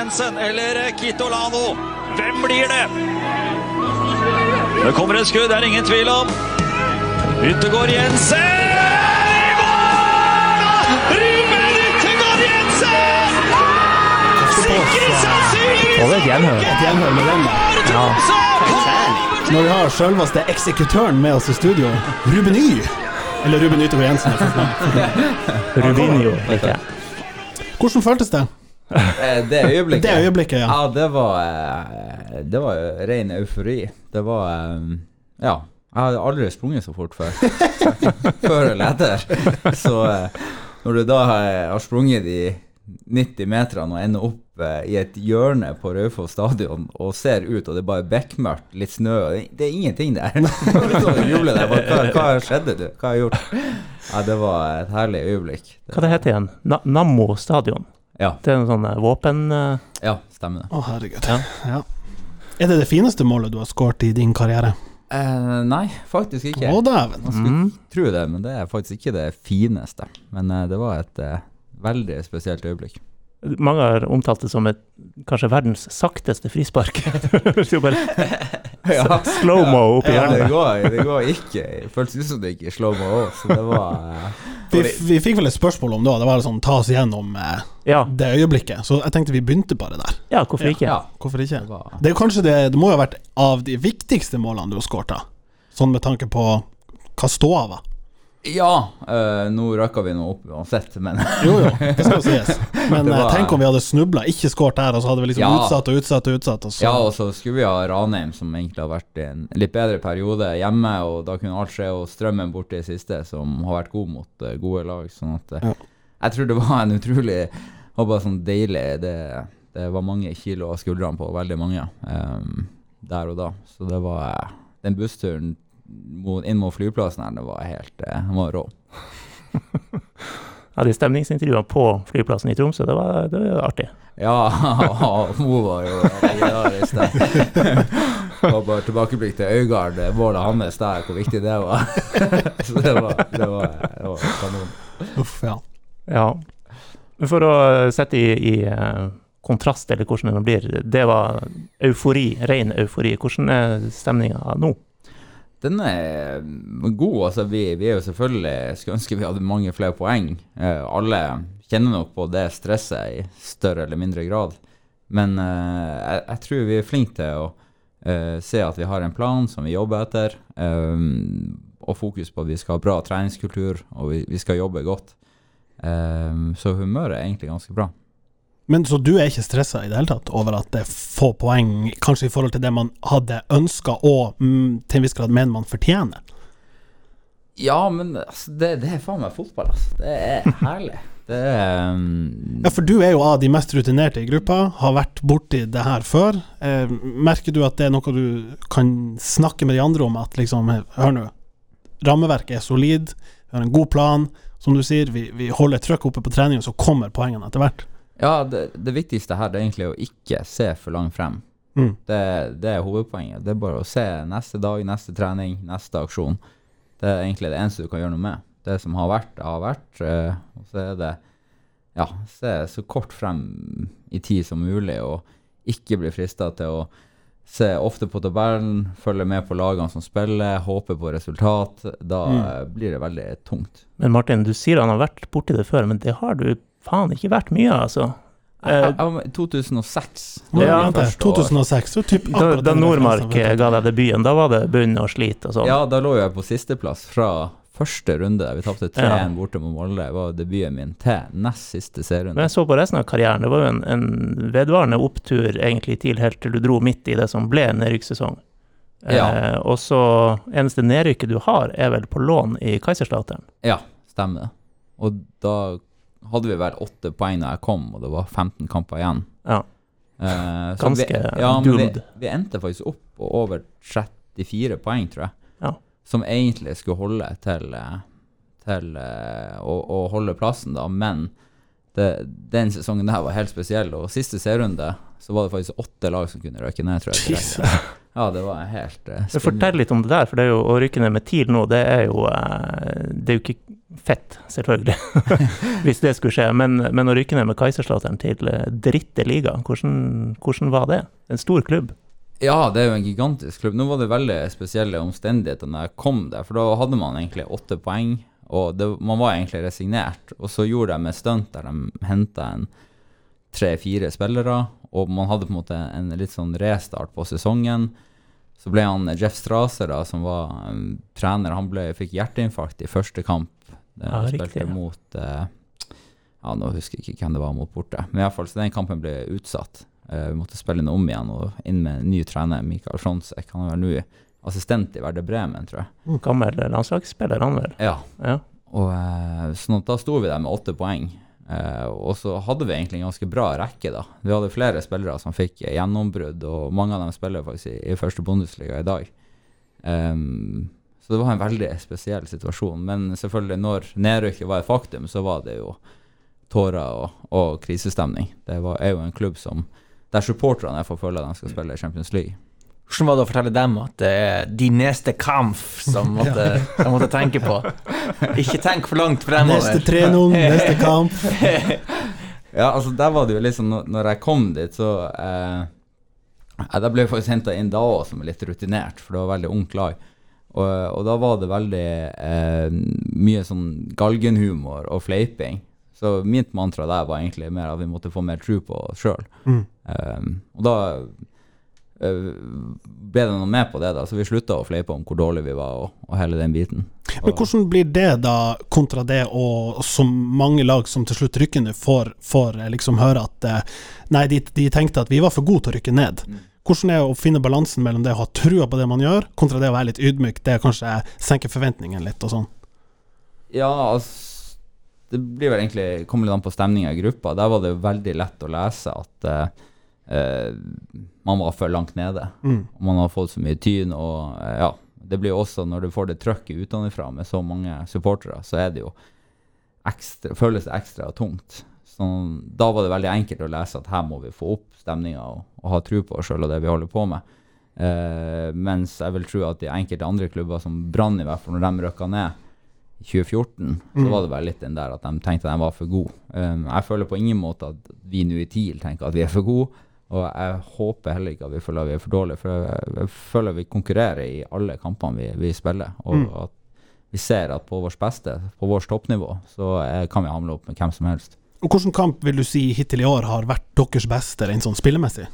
Jensen eller Kitolano. Hvem blir det? Det kommer et skudd, det er ingen tvil om. Yttergård Jensen! Og det gjenhør. Når vi har selveste eksekutøren med oss i studio, Ruben Y. Eller Ruben Yttergård Jensen. Rubinio. Hvordan føltes det? Eh, Det øyeblikket Det øyeblikket, ja. Ja, det var eh, Det var ren eufori. Det var eh, Ja. Jeg hadde aldri sprunget så fort før. før eller etter. Så når du da har sprunget de 90 meterne og ender opp i et hjørne på Raufoss stadion og ser ut, og det er bare bekmørkt, litt snø det, er ingenting der. Jubler der. bare, Hva, hva skjedde, du? Hva har jeg gjort? Ja, det var et herlig øyeblikk. Hva det heter igjen? Na Nammo stadion. Ja, Det er noen sånn eh, våpen... eh, ja stemmer det. Å, herregud. Ja. Ja. Er det det fineste målet du har skåret i din karriere? Eh, nei, faktisk ikke. Å, dæven. Man skulle Mm. tro det, men det er faktisk ikke det fineste. Men eh, det var et eh, veldig spesielt øyeblikk. Mange har omtalt det som et, kanskje verdens sakteste frispark. det jo bare slow-mo oppi Ja, det hjernen. går, det går ikke. Det føltes ut som det gikk i slow-mo òg, så det var uh, Vi, vi fikk vel et spørsmål om det, og det var sånn ta oss igjennom uh, Ja, det øyeblikket. Så jeg tenkte vi begynte bare der. ja, hvorfor ikke? Ja, Hvorfor ikke? det var Det er kanskje det Det må jo ha vært av de viktigste målene du har skåret. Sånn med tanke på hva ståa var. Ja, øh, nå røkka vi nå opp uansett, men Jo, jo, det skal sies. Men var- eh, tenk om vi hadde snubla, ikke skåret der, og så hadde vi liksom Ja. utsatt og utsatt og utsatt, og så Ja, og så skulle vi ha Ranheim, som egentlig har vært i en litt bedre periode hjemme, og da kunne alt skje, og Strømmen borte i siste, som har vært god mot eh, gode lag. Sånn at Ja. Jeg tror det var en utrolig var bare sånn deilig det, det var mange kilo av skuldrene på veldig mange um, der og da. Så det var Den bussturen inn mot flyplassen her, det var helt Han var rå. Ja, de stemningsintervjuene på flyplassen i Tromsø, det var, det var artig. Ja, hun var jo legendarisk der. Og bare tilbakeblikk til Øygard, eh, målet hans der, hvor viktig det var. Så det var, det var, det var kanon. Uff, ja. Ja. Men For å eh, sette i, i eh, kontrast, eller hvordan det nå blir, det var eufori, ren eufori. Hvordan er stemninga nå? Den er god. altså Vi, vi er jo selvfølgelig Skulle ønske vi hadde mange flere poeng. Eh, alle kjenner nok på det stresset i større eller mindre grad. Men eh, jeg, jeg tror vi er flinke til å eh, se at vi har en plan som vi jobber etter. eh, og fokus på at vi skal ha bra treningskultur, og vi, vi skal jobbe godt. Eh, så humøret er egentlig ganske bra. Men så du er ikke stressa i det hele tatt over at det er få poeng, kanskje i forhold til det man hadde ønska, og mm, til en viss grad mener man fortjener? Ja, men altså, det, det er faen meg fotball, altså. Det er herlig. Det er um, Ja, for du er jo av de mest rutinerte i gruppa, har vært borti det her før. Eh, merker du at det er noe du kan snakke med de andre om, at liksom, hør nå, rammeverket er solid, vi har en god plan, som du sier, vi, vi holder trøkket oppe på trening, og så kommer poengene etter hvert. Ja, det, det viktigste her er egentlig å ikke se for langt frem. Mm. Det, det er hovedpoenget. Det er bare å se neste dag, neste trening, neste aksjon. Det er egentlig det eneste du kan gjøre noe med. Det som har vært, det har vært. eh, og så er det ja, se så kort frem i tid som mulig, og ikke bli frista til å se ofte på tabellen, følge med på lagene som spiller, håpe på resultat. Da Mm. blir det veldig tungt. Men Martin, du sier han har vært borti det før, men det har du faen ikke vært mye, altså. Eh, jeg, jeg, var med 2006. Ja, det var vent mitt da, første år. 2006, så typ Da, da Nordmark eh, ga deg debuten, da var det bunn og slit og sånn. Ja, da lå jeg på sisteplass fra første runde. Vi tapte 3-1 Ja. borte mot Molde. Det var debuten min til nest siste Men jeg så på resten av karrieren, det var jo en, en vedvarende opptur egentlig til helt til du dro midt i det som ble nedrykkssesong. Ja. Eh, og så eneste nedrykket du har, er vel på lån i Kaiserstateren? Ja, stemmer. Og da hadde vi vel åtte poeng da jeg kom, og det var 15 kamper igjen. Ja. Uh, Ganske vi, ja, men vi, vi endte faktisk opp på over 34 poeng, tror jeg. Ja. Som egentlig skulle holde til, eh, til uh, å, å holde plassen, da. Men det, den sesongen der var helt spesiell. Og siste serierunde så var det faktisk åtte lag som kunne røkke ned, tror jeg. Jesus. Ja, det var helt uh, Fortell litt om det der, for det jo å rykke ned med TIL nå, det er jo, det er jo ikke fett, selvfølgelig, hvis det skulle skje. Men, men å rykke ned med Kaiserslautern til dritteliga, dritte liga, hvordan, hvordan var det? En stor klubb. Ja, det er jo en gigantisk klubb. Nå var det veldig spesielle omstendigheter når jeg kom der, for da hadde man egentlig åtte poeng, og det, man var egentlig resignert. Og så gjorde de et stunt der de henta en tre-fire spillere, og man hadde på en måte en litt sånn restart på sesongen. Så ble han Jeff Strasser, da, som var um, trener, han ble, fikk hjerteinfarkt i første kamp. Det, Ja, han riktig, spilte ja. mot eh, Ja, nå husker jeg ikke hvem det var mot borte. Men i hvert fall, så den kampen ble utsatt. Eh, vi måtte spille den om igjen og inn med en ny trener, Mikael Fronsek. Han er nå assistent i Verde Bremen, tror jeg. Gammel landslagsspiller, han vel. Ja, Ja. og eh, sånn da sto vi der med åtte poeng. Eh, og så hadde vi egentlig en ganske bra rekke, da. Vi hadde flere spillere som fikk gjennombrudd, og mange av dem spiller faktisk i, i første Bundesliga i dag. Ehm, så det var en veldig spesiell situasjon. Men selvfølgelig, når nedrykket var et faktum, så var det jo tårer og, og krisestemning. Det var, er jo en klubb som der supporterne fall føler at de skal spille i Champions League. Hvordan var det å fortelle dem at det er de neste kamp som måtte, de måtte tenke på? Ikke tenk for langt fremover. Neste 3-0, neste kamp. Ja, altså der var det jo liksom Når, jeg kom dit, så eh, Da ble jeg faktisk henta inn da òg som litt rutinert, for det var veldig ungt lag. Og, og da var det veldig eh, mye sånn galgenhumor og fleiping. Så mitt mantra der var egentlig mer at vi måtte få mer tro på oss sjøl. Mm. og da eh, ble det noe med på det, da, så vi slutta å fleipe om hvor dårlig vi var, og, og hele den biten. Men hvordan blir det da, kontra det og så mange lag som til slutt rykker ned, får, får eh, liksom høre at Nei, de, de tenkte at vi var for gode til å rykke ned. Hvordan er det å finne balansen mellom det å ha trua på det man gjør, kontra det å være litt ydmyk, det kanskje senker forventningene litt og sånn? Ja, altså Det blir vel egentlig kommer litt an på stemninga i gruppa. Der var det jo veldig lett å lese at eh, eh, man var for langt nede. Mm. Man har fått så mye tyn, og eh, ja Det blir jo også, når du får det trøkket utenfra med så mange supportere, så er det jo ekstra, føles det ekstra tungt. Så da var det veldig enkelt å lese at her må vi få opp stemninga og, og ha tro på oss sjøl og det vi holder på med. Uh, mens jeg vil tro at de enkelte andre klubber, som Brann i hvert fall, når de røkka ned i 2014, så Mm. var det bare litt den der at de tenkte de var for gode. Um, jeg føler på ingen måte at vi nå i TIL tenker at vi er for gode, og jeg håper heller ikke at vi føler at vi er for dårlige, for jeg, jeg føler vi konkurrerer i alle kampene vi, vi spiller, og Mm. at vi ser at på vårt beste, på vårt toppnivå, så er, kan vi hamle opp med hvem som helst. Hvilken kamp vil du si hittil i år har vært deres beste, rent sånn spillemessig?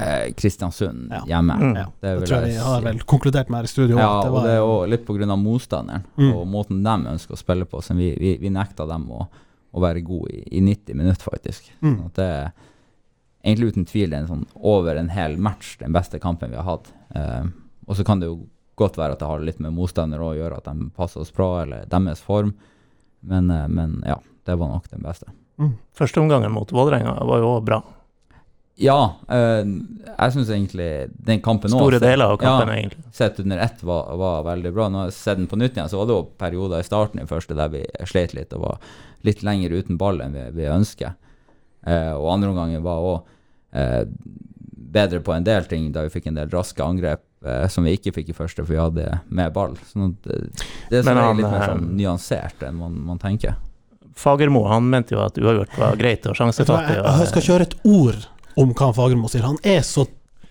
Eh, Kristiansund Ja. hjemme. Mm. Det det tror jeg vi har vel konkludert med her i studio. Ja, det og det er jo litt pga. motstanderen Mm. og måten de ønsker å spille på. Vi, vi, vi nekta dem å, å være gode i, i 90 minutter, faktisk. Mm. Sånn at det er egentlig uten tvil en sånn over en hel match den beste kampen vi har hatt. Eh, og så kan det jo godt være at det har litt med motstander å gjøre, at de passer oss bra, eller deres form. Men, eh, men ja, det var nok den beste. Mm. Første omgangen mot Vålerenga var jo òg bra. Ja, eh, jeg syns egentlig den kampen òg Store deler av kampen, ja, egentlig. sett under ett var, var veldig bra. Når jeg ser den på nytt igjen, så var det jo perioder i starten i første der vi slet litt og var litt lenger uten ball enn vi, vi ønsker. Eh, og andre omgangen var òg eh, bedre på en del ting, da vi fikk en del raske angrep eh, som vi ikke fikk i første, for vi hadde mer ball. Sånn eh, det er Men som han, litt mer eh, sånn nyansert enn man, man tenker. Fagermo han mente jo at uavgjort var greit og Vet du jeg, jeg skal kjøre et ord om hva Fagermo sier. Han er så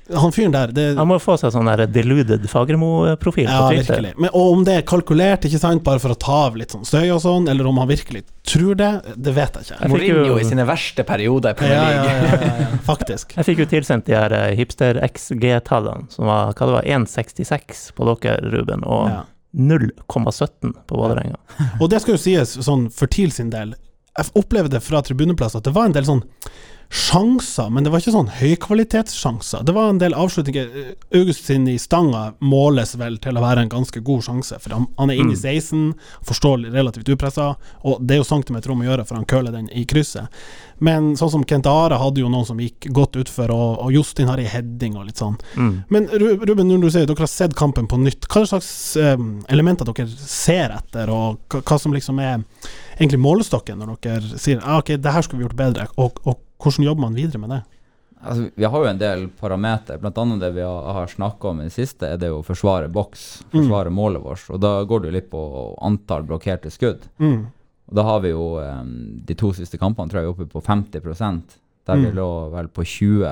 Han fyren der det, Han må få seg sånn der deluded Fagermo-profil Ja, på Twitter. virkelig. Men, og om det er kalkulert, ikke sant, bare for å ta av litt sånn støy og sånn, eller om han virkelig tror det, det vet jeg ikke. Jeg fikk jo- i sine verste perioder i Ja, Premier ja, League. ja, ja, ja, faktisk. Jeg fikk jo tilsendt de her eh, hipster-XG-tallene, som var hva det var, 1,66 på dere, Ruben, og Ja. 0,17 på Vålerenga. Og det skal jo sies sånn for TIL sin del. Jeg opplevde fra tribuneplass at det var en del sånn sjanser, men det var ikke sånn høykvalitetssjanser. Det var en del avslutninger. August sin i stanga måles vel til å være en ganske god sjanse, for han, han er inne i 16, forstår relativt upressa, og det er jo centimeter om å gjøre, for han køler den i krysset. Men sånn som Kent Are hadde jo noen som gikk godt utfor, og, og Justin har ei heading og litt sånn. Mm. Men Ruben, når du sier dere har sett kampen på nytt, hva slags um, elementer dere ser etter, og hva, hva som liksom er egentlig målestokken når dere sier ah, ok, det her skulle vi gjort bedre, og, og hvordan jobber man videre med det? Altså, vi har jo en del parameter, blant annet det vi har, snakka om i det siste, er det å forsvare boks, forsvare målet vårt. Og da går det jo litt på antall blokkerte skudd. Mm. Og da har vi jo um, de to siste kampene tror jeg oppe på 50% der vi Mm. lå vel på 20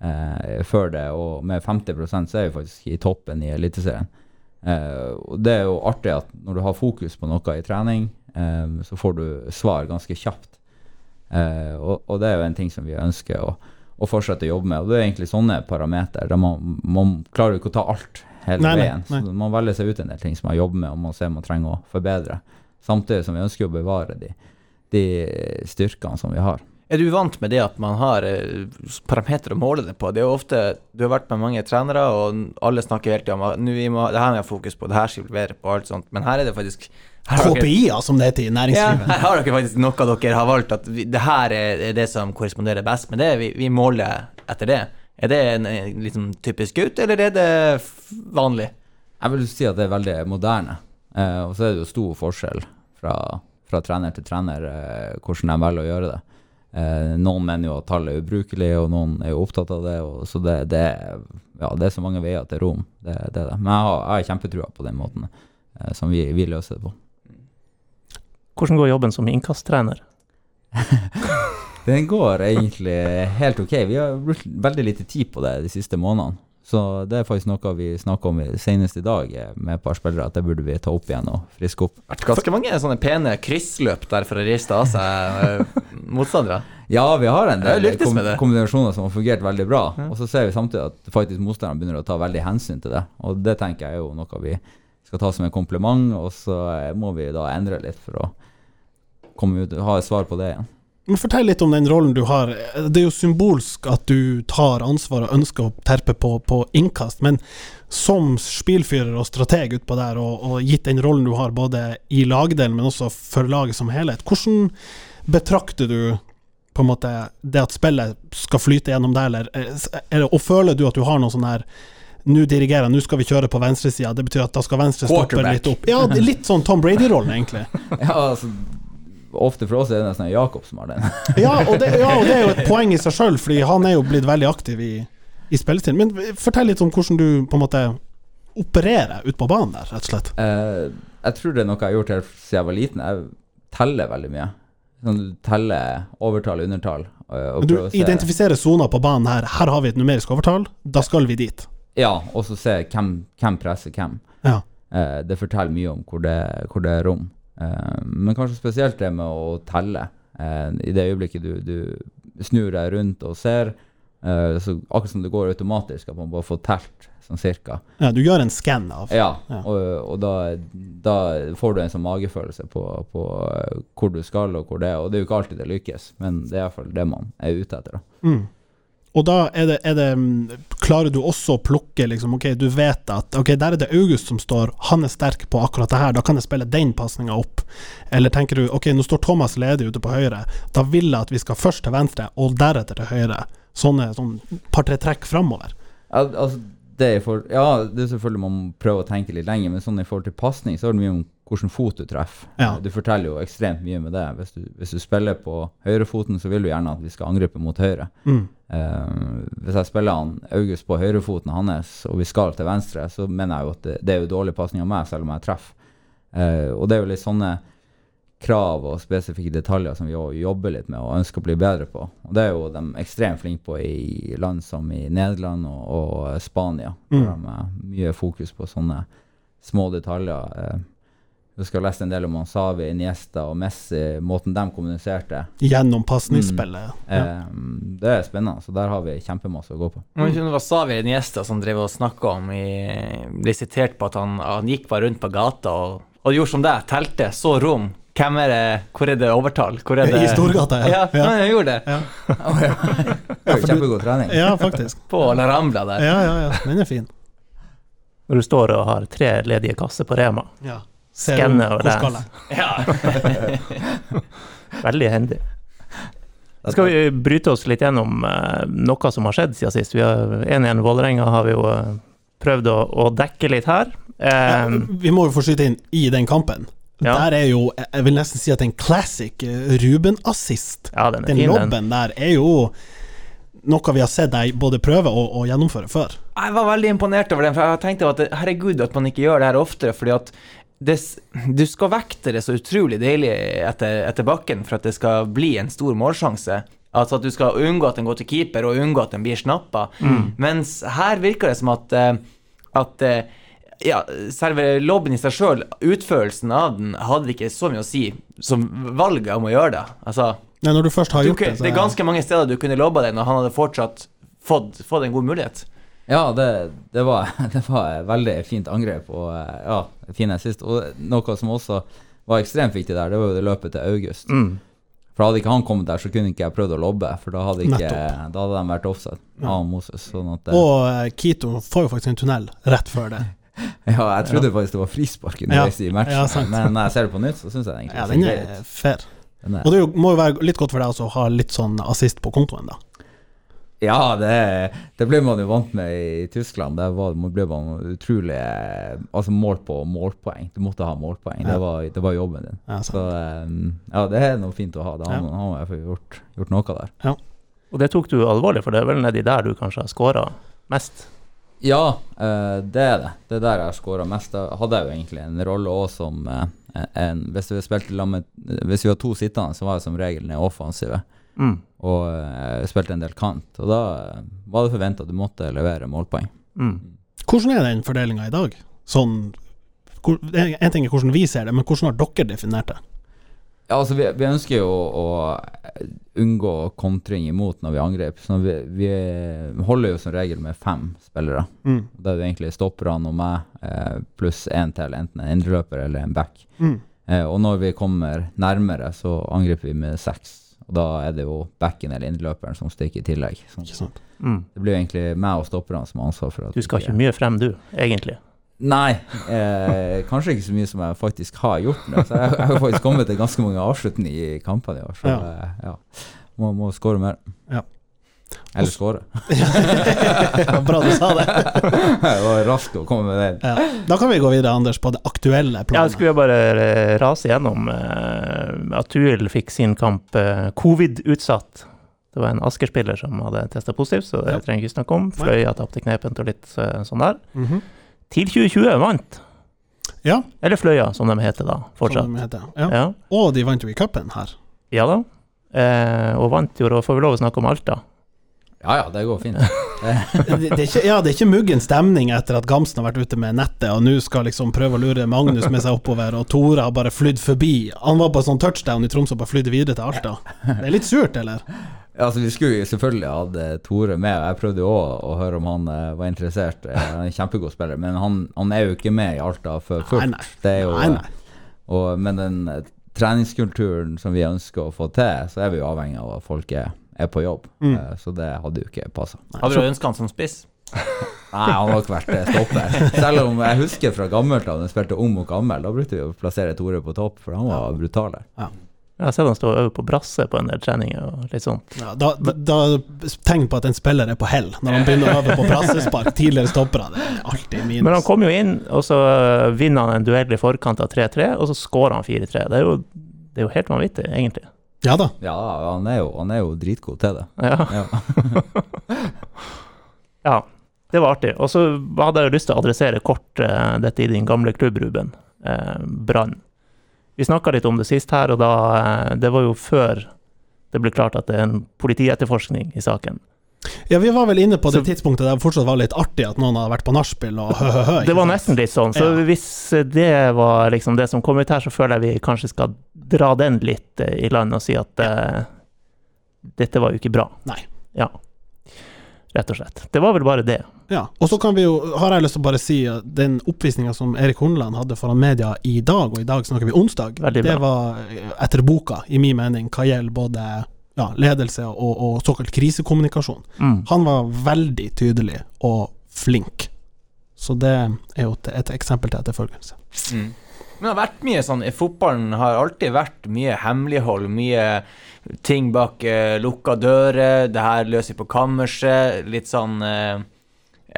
eh, før det, og med 50 så er vi faktisk i toppen i Eliteserien. Eh, og det er jo artig at når du har fokus på noe i trening, eh, så får du svar ganske kjapt. Eh, og, og det er jo en ting som vi ønsker å, å fortsette å jobbe med. Og det er egentlig sånne parametere. Man, man klarer jo ikke å ta alt hele Nei, nei, veien. nei. Så man velger seg ut en del ting som man jobber med, og man ser man trenger å forbedre. Samtidig som vi ønsker å bevare de, de styrkene som vi har. Er du vant med det at man har eh, parametere å måle det på? Det er jo ofte, Du har vært med mange trenere, og alle snakker hele tida om at «Nå, vi må, det her må vi ha fokus på, det her skal vi levere på, alt sånt. Men her er det faktisk KPI-er, som det heter i Ja, næringslivet. her har dere faktisk noe dere har valgt, at vi, det her er det som korresponderer best med det. Vi, vi måler etter det. Er det en, en liksom typisk gutt, eller er det vanlig? Jeg vil si at det er veldig moderne. Eh, og så er det jo stor forskjell fra, fra trener til trener eh, hvordan de velger å gjøre det. Eh, noen mener jo at tallet er ubrukelig, og noen er jo opptatt av det. Og, så det, det, ja, det er så mange veier til Rom. Det, det det. Men jeg har, jeg har kjempetrua på den måten eh, som vi, vi løser det på. Hvordan går jobben som innkasttrener? Den går egentlig helt ok. Vi har brukt veldig lite tid på det de siste månedene. Så det er faktisk noe vi snakka om senest i dag eh, med et par spillere, at det burde vi ta opp igjen og friske opp. vært ganske mange sånne pene kryssløp der for å riste av seg eh, motstandere. Ja, vi har en del kom kombinasjoner som har fungert veldig bra. Ja. Og så ser vi samtidig at faktisk motstanderne begynner å ta veldig hensyn til det. Og det tenker jeg er jo noe vi skal ta som en kompliment, og så eh, må vi da endre litt for å komme ut, ha et svar på det igjen. Men Fortell litt om den rollen du har. Det er jo symbolsk at du tar ansvar og ønsker å terpe på, på innkast, men som spillfyrer og strateg utpå der, og, og gitt den rollen du har både i lagdelen, men også for laget som helhet, hvordan betrakter du på en måte det at spillet skal flyte gjennom deg, eller, eller og føler du at du har noe sånn her nå dirigerer jeg, nå skal vi kjøre på venstresida. Det betyr at da skal venstre stoppe litt opp. Ja, det er litt sånn Tom Brady-rollen, egentlig. Ja, altså Ofte for oss er det nesten Jakob som har den. Ja og, det, ja, og det er jo et poeng i seg sjøl, fordi han er jo blitt veldig aktiv i, i spillestilen. Men fortell litt om hvordan du på en måte opererer ute på banen der, rett og slett. Eh, jeg tror det er noe jeg har gjort helt siden jeg var liten. Jeg teller veldig mye. Sånn, du teller overtall, undertall. eh, Men du identifiserer soner på banen her. Her har vi et numerisk overtall, da skal vi dit. Ja, og så se hvem, hvem presser hvem. Ja. Eh, det forteller mye om hvor det, hvor det er rom. Eh, men kanskje spesielt det med å telle. Eh, I det øyeblikket du, du snur deg rundt og ser, eh, så akkurat som det går automatisk, at man bare får telt sånn cirka. ja, du gjør en skann av Ja, Ja. og, og da, da får du en sånn magefølelse på, på hvor du skal og hvor det er. Og det er jo ikke alltid det lykkes, men det er iallfall det man er ute etter. da. mm. Og da er det, er det mm, Klarer du også å plukke liksom, Ok, du vet at Ok, der er det August som står, han er sterk på akkurat det her, da kan jeg spille den pasninga opp. Eller tenker du ok, nå står Thomas ledig ute på høyre, da vil jeg at vi skal først til venstre, og deretter til høyre. Sånne sånn par-tre trekk framover. Al altså, det for, ja, det er selvfølgelig man må prøve å tenke litt lenger, men sånn i forhold til pasning, så er det mye om hvilken fot du treffer. Ja. Du forteller jo ekstremt mye med det. Hvis du, hvis du spiller på høyrefoten, så vil du gjerne at vi skal angripe mot høyre. Mm. Uh, hvis jeg spiller han August på høyrefoten hans, og vi skal til venstre, så mener jeg jo at det, det er jo dårlig pasning av meg, selv om jeg treffer. Uh, og det er jo litt sånne krav og spesifikke detaljer som vi jobber litt med og ønsker å bli bedre på. Og det er jo de ekstremt flinke på i land som i Nederland og, og Spania. Mm. Der de har mye fokus på sånne små detaljer. Eh, husker jeg leste en del om han Savi, Iniesta og Messi, måten de kommuniserte. Gjennom pasningsspillet. Ja. Eh, det er spennende, så der har vi kjempemasse å gå på. Mm. Det var Savi Iniesta som drev og snakka om i, Ble sitert på at han, han gikk bare rundt på gata og, og gjorde som deg, telte, så rom. Hvem er det, hvor er det overtall? Hvor er det I Storgata, ja. Ja, Ja. han gjorde det. Ja. Oh, ja. kjempegod trening. ja, faktisk. På La Rambla der. Ja, ja, ja. Den er fin. Når du står og har tre ledige kasser på Rema. Ja. Ser Skanne du og jeg? Ja. Veldig hendig. Skal vi bryte oss litt gjennom eh, noe som har skjedd siden sist? Vi har 1-1 Vålerenga har vi jo eh, prøvd å, å dekke litt her. Ja, Eh, vi må jo få skyte inn i den kampen. Ja. Der er jo, jeg vil nesten si at en classic Ruben-assist. ja, den Den fin, den. lobben der er jo noe vi har sett deg både prøve og, og gjennomføre før. Jeg var veldig imponert over den, for jeg tenkte at herregud at man ikke gjør det her oftere. fordi at det, du skal vekte det så utrolig deilig etter, etter bakken for at det skal bli en stor målsjanse. Altså at du skal unngå at den går til keeper, og unngå at den blir snappa. Mens her virker det som at, eh, at eh, ja, selve lobben i seg sjøl, utførelsen av den, hadde ikke så mye å si som valget om å gjøre det. Altså, Nei, når du først har du, gjort det, kunne- det er ganske mange steder du kunne lobba den, og han hadde fortsatt fått, fått en god mulighet. Ja, det, det, var, det var et veldig fint angrep og eh, ja, fin assist. Og noe som også var ekstremt viktig der, det var jo det løpet til August. Mm. For hadde ikke han kommet der, så kunne ikke jeg prøvd å lobbe, for da hadde, ikke, da hadde de vært offside, Ja. og Moses. Sånn at, eh, Og eh, Kito får jo faktisk en tunnel rett før det. ja, jeg trodde faktisk det var frispark underveis i matchen, Ja, men når jeg ser det på nytt, så syns jeg det egentlig Ja, den er fair. Er- Og det må jo være litt godt for deg også å ha litt sånn assist på kontoen, da. Ja, det, det ble man jo vant med i Tyskland. Der var, ble man utrolig Altså mål på målpoeng. Du måtte ha målpoeng. Ja. Det, var, det var jobben din. Ja. Så eh, ja, det er noe fint å ha. Da har Ja. man har man gjort, gjort noe der. Og det tok du alvorlig, for det er vel nedi der du kanskje har scora mest? Ja, eh, det er det. Det er der jeg har skåra mest. Da hadde jeg jo egentlig en rolle òg som eh, en Hvis vi spilte lag Hvis vi var to sittende, så var jeg som regel den offensive. Mm. Og uh, spilte en del kant. Og da eh, var det forventa at du måtte levere målpoeng. Mm. Hvordan er den fordelinga i dag? Sånn hvor, En ting er hvordan vi ser det, men hvordan har dere definert det? Ja, altså vi, vi ønsker jo å, å unngå kontring imot når vi angriper. Så vi, vi holder jo som regel med fem spillere. Mm. Da er det egentlig stopperne og meg eh, pluss én til, enten en indreløper eller en back. Mm. Eh, og når vi kommer nærmere, så angriper vi med seks. Og da er det jo backen eller innløperen som stikker i tillegg. Sånn. Ikke sant? Mm. det blir jo egentlig meg og stopperne som har ansvar for at Du skal ikke mye frem, du, egentlig. Nei, eh, kanskje ikke så mye som jeg faktisk har gjort nå. Så jeg, jeg har faktisk kommet til ganske mange avslutninger i kampene i år. Så Ja. ja. ja. Må, må skåre mer. Ja. Eller skåre. Ja, Bra du sa det. det var raskt å komme med det. Ja. Da kan vi gå videre, Anders, på det aktuelle Ja, planet. skulle jeg bare eh, rase gjennom eh, at Tuil fikk sin kamp eh, covid-utsatt. Det var en Asker-spiller som hadde testa positivt, så det Ja. trenger ikke snakke om. Fløya tapte knepent og litt sånn der. Mhm. TIL 2020 vant. Ja, Eller Fløya, som de heter da, som fortsatt. de heter. Ja. Ja, Og de vant jo i cupen her. ja da. Eh, og vant jo, da får vi lov å snakke om Alta. Ja ja, det går fint. Det, det, ikke, ja, det er ikke muggen stemning etter at Gamsen har vært ute med nettet, og nå skal liksom prøve å lure Magnus med seg oppover, og Tore har bare flydd forbi. Han var på sånn touchdown i Tromsø og bare flydde videre til Alta. Det er litt surt, eller? Altså, vi skulle selvfølgelig hatt eh, Tore med. og Jeg prøvde jo òg å høre om han eh, var interessert. Eh, Han er en kjempegod spiller, men han, han er jo ikke med i Alta for fullt. Det er jo, Nei, nei. Og, men den treningskulturen som vi ønsker å få til, så er vi jo avhengig av at folk er, er på jobb. Mm. Eh, Så det hadde jo ikke passa. Hadde du ønska han som spiss? Nei, han har nok vært eh, stopper. Selv om jeg husker fra gammelt da han spilte ung og gammel, da brukte vi å plassere Tore på topp, for han var brutal der. Jeg har sett han stå og øve på brasse på en del treninger og litt sånt. Ja, da, da, Tegn på at en spiller er på hell, når han begynner å øve på brassespark. Tidligere stoppere, det er alltid minus. Men han kom jo inn, og så eh, vinner han en duell i forkant av 3-3, og så skårer han 4-3. Det, det er jo helt vanvittig, egentlig. Ja da. Ja, han er jo, han er jo dritgod til det. Ja. Ja. Ja, det var artig. Og så hadde jeg jo lyst til å adressere kort uh, dette i din gamle klubb, Ruben. Uh, Brann. Vi snakka litt om det sist her, og da uh, Det var jo før det ble klart at det er en politietterforskning i saken. Ja, vi var vel inne på det Så- tidspunktet der det fortsatt var litt artig at noen hadde vært på nachspiel og hø-hø-hø. Det var nesten litt sånn. Så Ja. hvis det var liksom det som kom ut her, så føler jeg vi kanskje skal dra den litt eh, i land og si at eh, dette var jo ikke bra. Nei. Ja. Rett og slett. Det var vel bare det. Ja, og så kan vi jo, har jeg lyst til å bare si at den oppvisninga som Erik Horneland hadde foran media i dag, og i dag snakker vi onsdag, det var eh, etter boka, i min mening, hva gjelder både ja, ledelse og, og såkalt krisekommunikasjon. Mm. Han var veldig tydelig og flink. Så det er jo et, et eksempel til etterfølgelse. Mm. Men det har vært mye sånn i Fotballen har alltid vært mye hemmelighold, mye ting bak eh, lukka dører. Det her løser vi på kammerset. Litt sånn eh,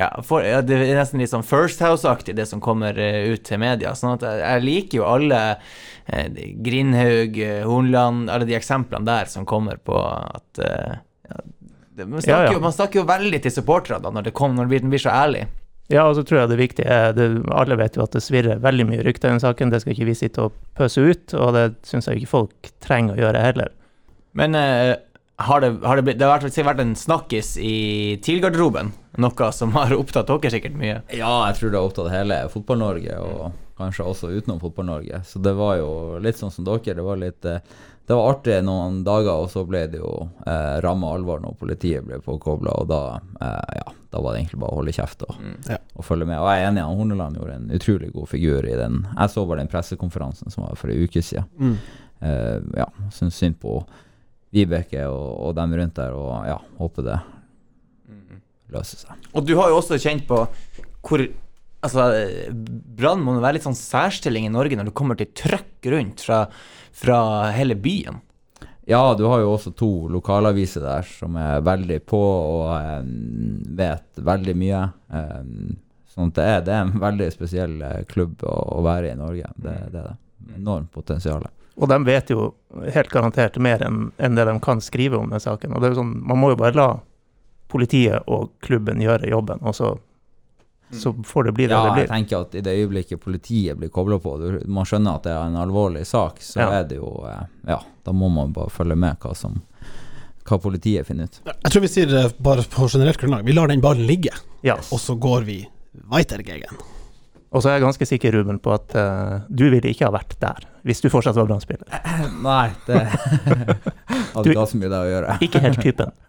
ja, for, ja, Det er nesten litt sånn First House-aktig, det som kommer uh, ut til media. Sånn at jeg, jeg liker jo alle uh, Grindhaug, eh, Hornland, alle de eksemplene der som kommer på at uh, ja, det, man, snakker. Jo, man snakker jo veldig til supporterne når det, kom, når den blir, så ærlig. Ja, og så tror jeg det viktige er det, Alle vet jo at det svirrer veldig mye rykter i den saken. Det skal ikke vi sitte og pøse ut, og det syns jeg ikke folk trenger å gjøre heller. Men eh, har det, har det, blitt, det har vært, vært en snakkis i TIL-garderoben? Noe som har opptatt dere sikkert mye? Ja, jeg tror det har opptatt hele Fotball-Norge, og kanskje også utenom Fotball-Norge. Så det var jo litt sånn som dere. Det var litt eh, Det var artig noen dager, og så ble det jo eh, ramma alvor når politiet ble påkobla, og da eh, ja, da var det egentlig bare å holde kjeft og, Ja. og følge med. Og jeg er enig, han Horneland gjorde en utrolig god figur i den. Jeg så bare den pressekonferansen som var for en uke siden. Mm. Eh, ja, syns synd på Vibeke og, og dem rundt der, og ja, håper det løser seg. Og du har jo også kjent på hvor Altså, Brann må være litt sånn særstilling i Norge når det kommer til trøkk rundt fra, fra hele byen. Ja, du har jo også to lokalaviser der som er veldig på og eh, vet veldig mye. Eh, sånn at det er, det er en veldig spesiell eh, klubb å, å være i i Norge. Det, det er det. Enormt potensial. Og de vet jo helt garantert mer enn enn det de kan skrive om den saken. Og det er jo sånn, Man må jo bare la politiet og klubben gjøre jobben, og så, så får det bli det Ja, det jeg tenker at i det øyeblikket politiet blir kobla på, du, man skjønner at det er en alvorlig sak, så Ja. er det jo eh, Ja, da må man bare følge med hva som hva politiet finner ut. Jeg tror vi sier eh, bare på generelt grunnlag Vi lar den ballen ligge, yes. og så går vi weitergegen. Og så er jeg ganske sikker, Ruben, på at uh, du ville ikke ha vært der hvis du fortsatt var Brann-spiller. Nei, det hadde ikke hatt så mye det å gjøre. Ikke helt typen.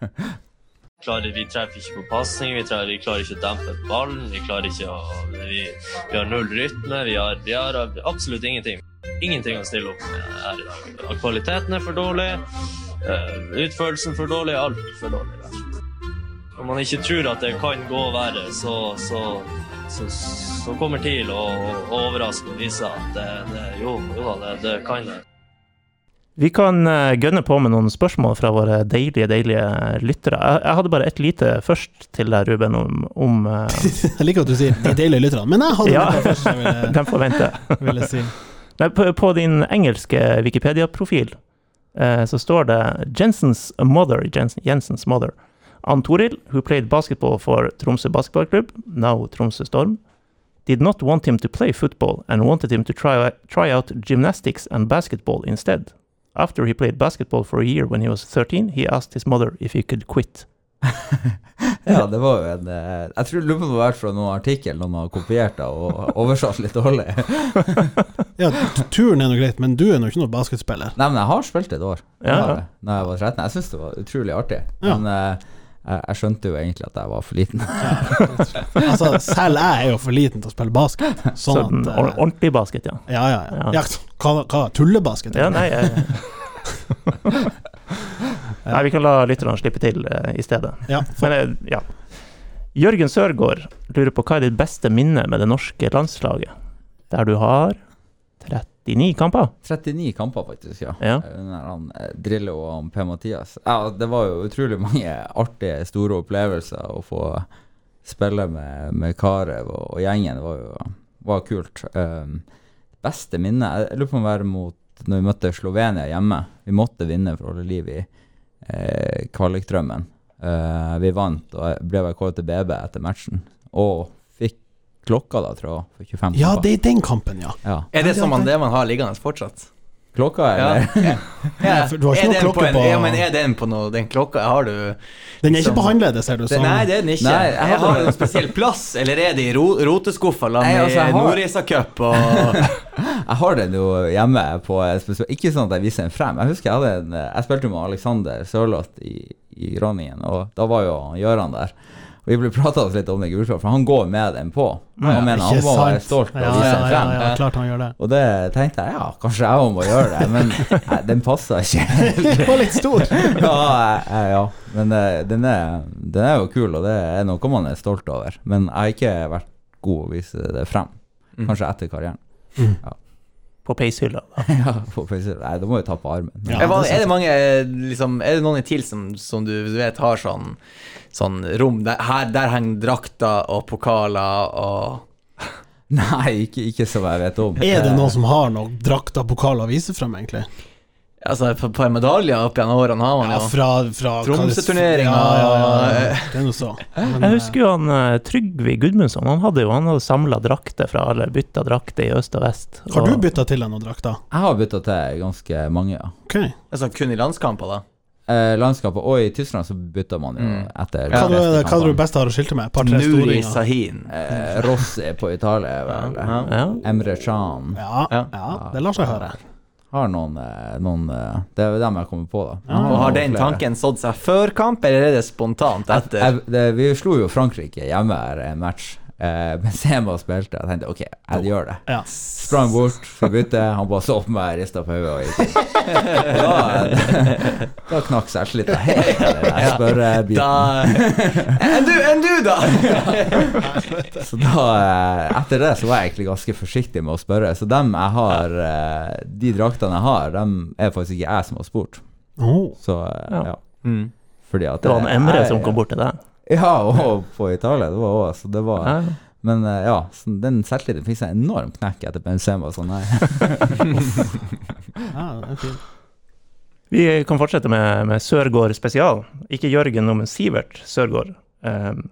klarer, vi treffer ikke på pasning, vi, vi klarer ikke å dempe ballen. Vi klarer ikke å Vi, vi har null rytme. Vi har, vi har absolutt ingenting. Ingenting å stille opp med her i dag. Kvaliteten er for dårlig. eh, Utførelsen for dårlig. Alt for dårlig. Når man ikke tror at det kan gå verre, så, så, så, så kommer TIL å, å overraske og vise at det, det, jo, jo da, det, det kan det. Vi kan eh, gønne på med noen spørsmål fra våre deilige, deilige lyttere. Jeg, hadde bare et lite først til deg, Ruben, om, om eh, Jeg liker at du sier de deilige lytterne, men jeg hadde Ja. noe først jeg ville, De får vente. ville si. Nei, på, på din engelske Wikipedia-profil eh, så står det Jensens mother, Jensen, Jensens mother, Ann Toril, who played basketball for Tromsø Basketball Club, now Tromsø Storm, did not want him to play football and wanted him to try, try out gymnastics and basketball instead. After he played basketball for a year when he was 13, he asked his mother if he could quit. Ja, det var jo en eh, Jeg tror lurer på om det fra noen artikkel noen har kopiert det og oversatt litt dårlig. Ja, turen er nå greit, men du er nå ikke noen basketspiller. Nei, men jeg har spilt et år Ja, ja. jeg, Når jeg var 13. Jeg syns det var utrolig artig. Ja. Men eh, jeg, jeg skjønte jo egentlig at jeg var for liten. Altså, selv jeg er jo for liten til å spille basket. Sånn Sånn at eh, ordentlig basket, ja. Ja, ja, ja. ja hva, hva tullebasket? Ja, nei, jeg... nei, vi kan la lytterne slippe til uh, i stedet. Ja, for, Men eh, ja. Jørgen Sørgaard lurer på hva er ditt beste minne med det norske landslaget? Der du har 39 kamper? 39 kamper, faktisk, ja. Ja. Under han eh, Drillo og han Per-Mathias. Ja, det var jo utrolig mange artige, store opplevelser å få spille med, med Karev og, og gjengen. Det var jo var kult. Um, beste minne Jeg lurer på om det var mot når vi møtte Slovenia hjemme. Vi måtte vinne for å holde liv i eh, kvalikdrømmen. Uh, vi vant, og ble vel kåret til BB etter matchen. Og klokka da, tror jeg, for 25 ja, det er den kampen, ja. Ja. Er det som man, det man har liggende fortsatt? Klokka, eller? ja. ja. du har ikke noe klokke klokke en, på- Ja, men er den på noe Den klokka har du Den er ikke Liksom- på håndleddet, ser du. Sånn. Nei, det er den ikke. Nei, jeg, jeg har en spesiell plass, eller er det i ro, roteskuffa sammen altså, med altså, jeg har- Nordreisa Cup og Jeg har den jo hjemme på spesial Ikke sånn at jeg viser den frem. Jeg husker jeg hadde en Jeg spilte med Alexander Sørloth i, i Groningen, og da var jo Gøran der. Og vi ble prata litt om det gulskapet, for han går med den på. Han mener han må være stolt ja, vise ja, den ja, frem. ja, klart han gjør det. Og det tenkte jeg ja, kanskje jeg òg må gjøre det, men nei, den passa ikke. Den var litt stor. ja, jeg- jeg- ja, men eh, den er, den er jo kul, og det er noe man er stolt over. Men jeg har ikke vært god å vise det frem. Mm. Kanskje etter karrieren. På peishylla. ja, på peishylla. Nei, da må vi ta på armen. Ja, er, det er det mange eh, liksom, Er det noen i TIL som, som du vet har sånn Sånn rom der, her, der henger drakter og pokaler og Nei, ikke, ikke som jeg vet om. Er det noen som har noen drakter, pokaler å vise frem, egentlig? Altså, på, par medaljer opp gjennom årene har man Ja, jo fra, fra Tromsøturneringa Ja, ja, ja, og- Det er noe så. Men, Jeg husker jo han eh, Trygve Gudmundsson. Han hadde jo han hadde samla drakter fra alle, bytta drakter i øst og vest. eh, Har du bytta til deg noen drakter? Jeg har bytta til ganske mange, ja. Okay. Altså kun i landskamper, da. Eh, landskapet, og i Tyskland så bytta man jo Mm. etter Hva, de du, hva er det du best har å skilte med? Et par-tre Nuri storinger? Sahin. Eh, Rossi på Italia, er vel. Ja. Ja. Emre Can. Ja, Ja. ja, det lar seg høre. Har noen, eh, noen eh, Det er jo dem jeg kommer på, da. Ja. Og har noen den flere. tanken sådd seg før kamp, eller er det spontant etter? Jeg, det, vi slo jo Frankrike hjemme her en match. Eh, Benzema spilte. Jeg tenkte OK, jeg gjør det. Ja. Sprang bort, skulle bytte. Han bare så på meg, rista på hodet og gikk. Da, da knakk selvtilliten helt. Jeg spør eh, biten. Enn du, enn du, da? Så da, eh, etter det så var jeg egentlig ganske forsiktig med å spørre. Så dem jeg har, de draktene jeg har, dem er faktisk ikke jeg som har spurt. Oh. Så Ja. ja. Mm. Fordi at Det var en Emre som kom bort til deg. Ja, og på Italia. Det var også, så det var Ja. Men eh, ja, den selvtilliten fikk seg en enorm knekk etter Benzema. Sånn nei. Ja, det er fint. Vi kan fortsette med, med Sørgaard spesial. Ikke Jørgen, men Sivert Sørgaard. Um,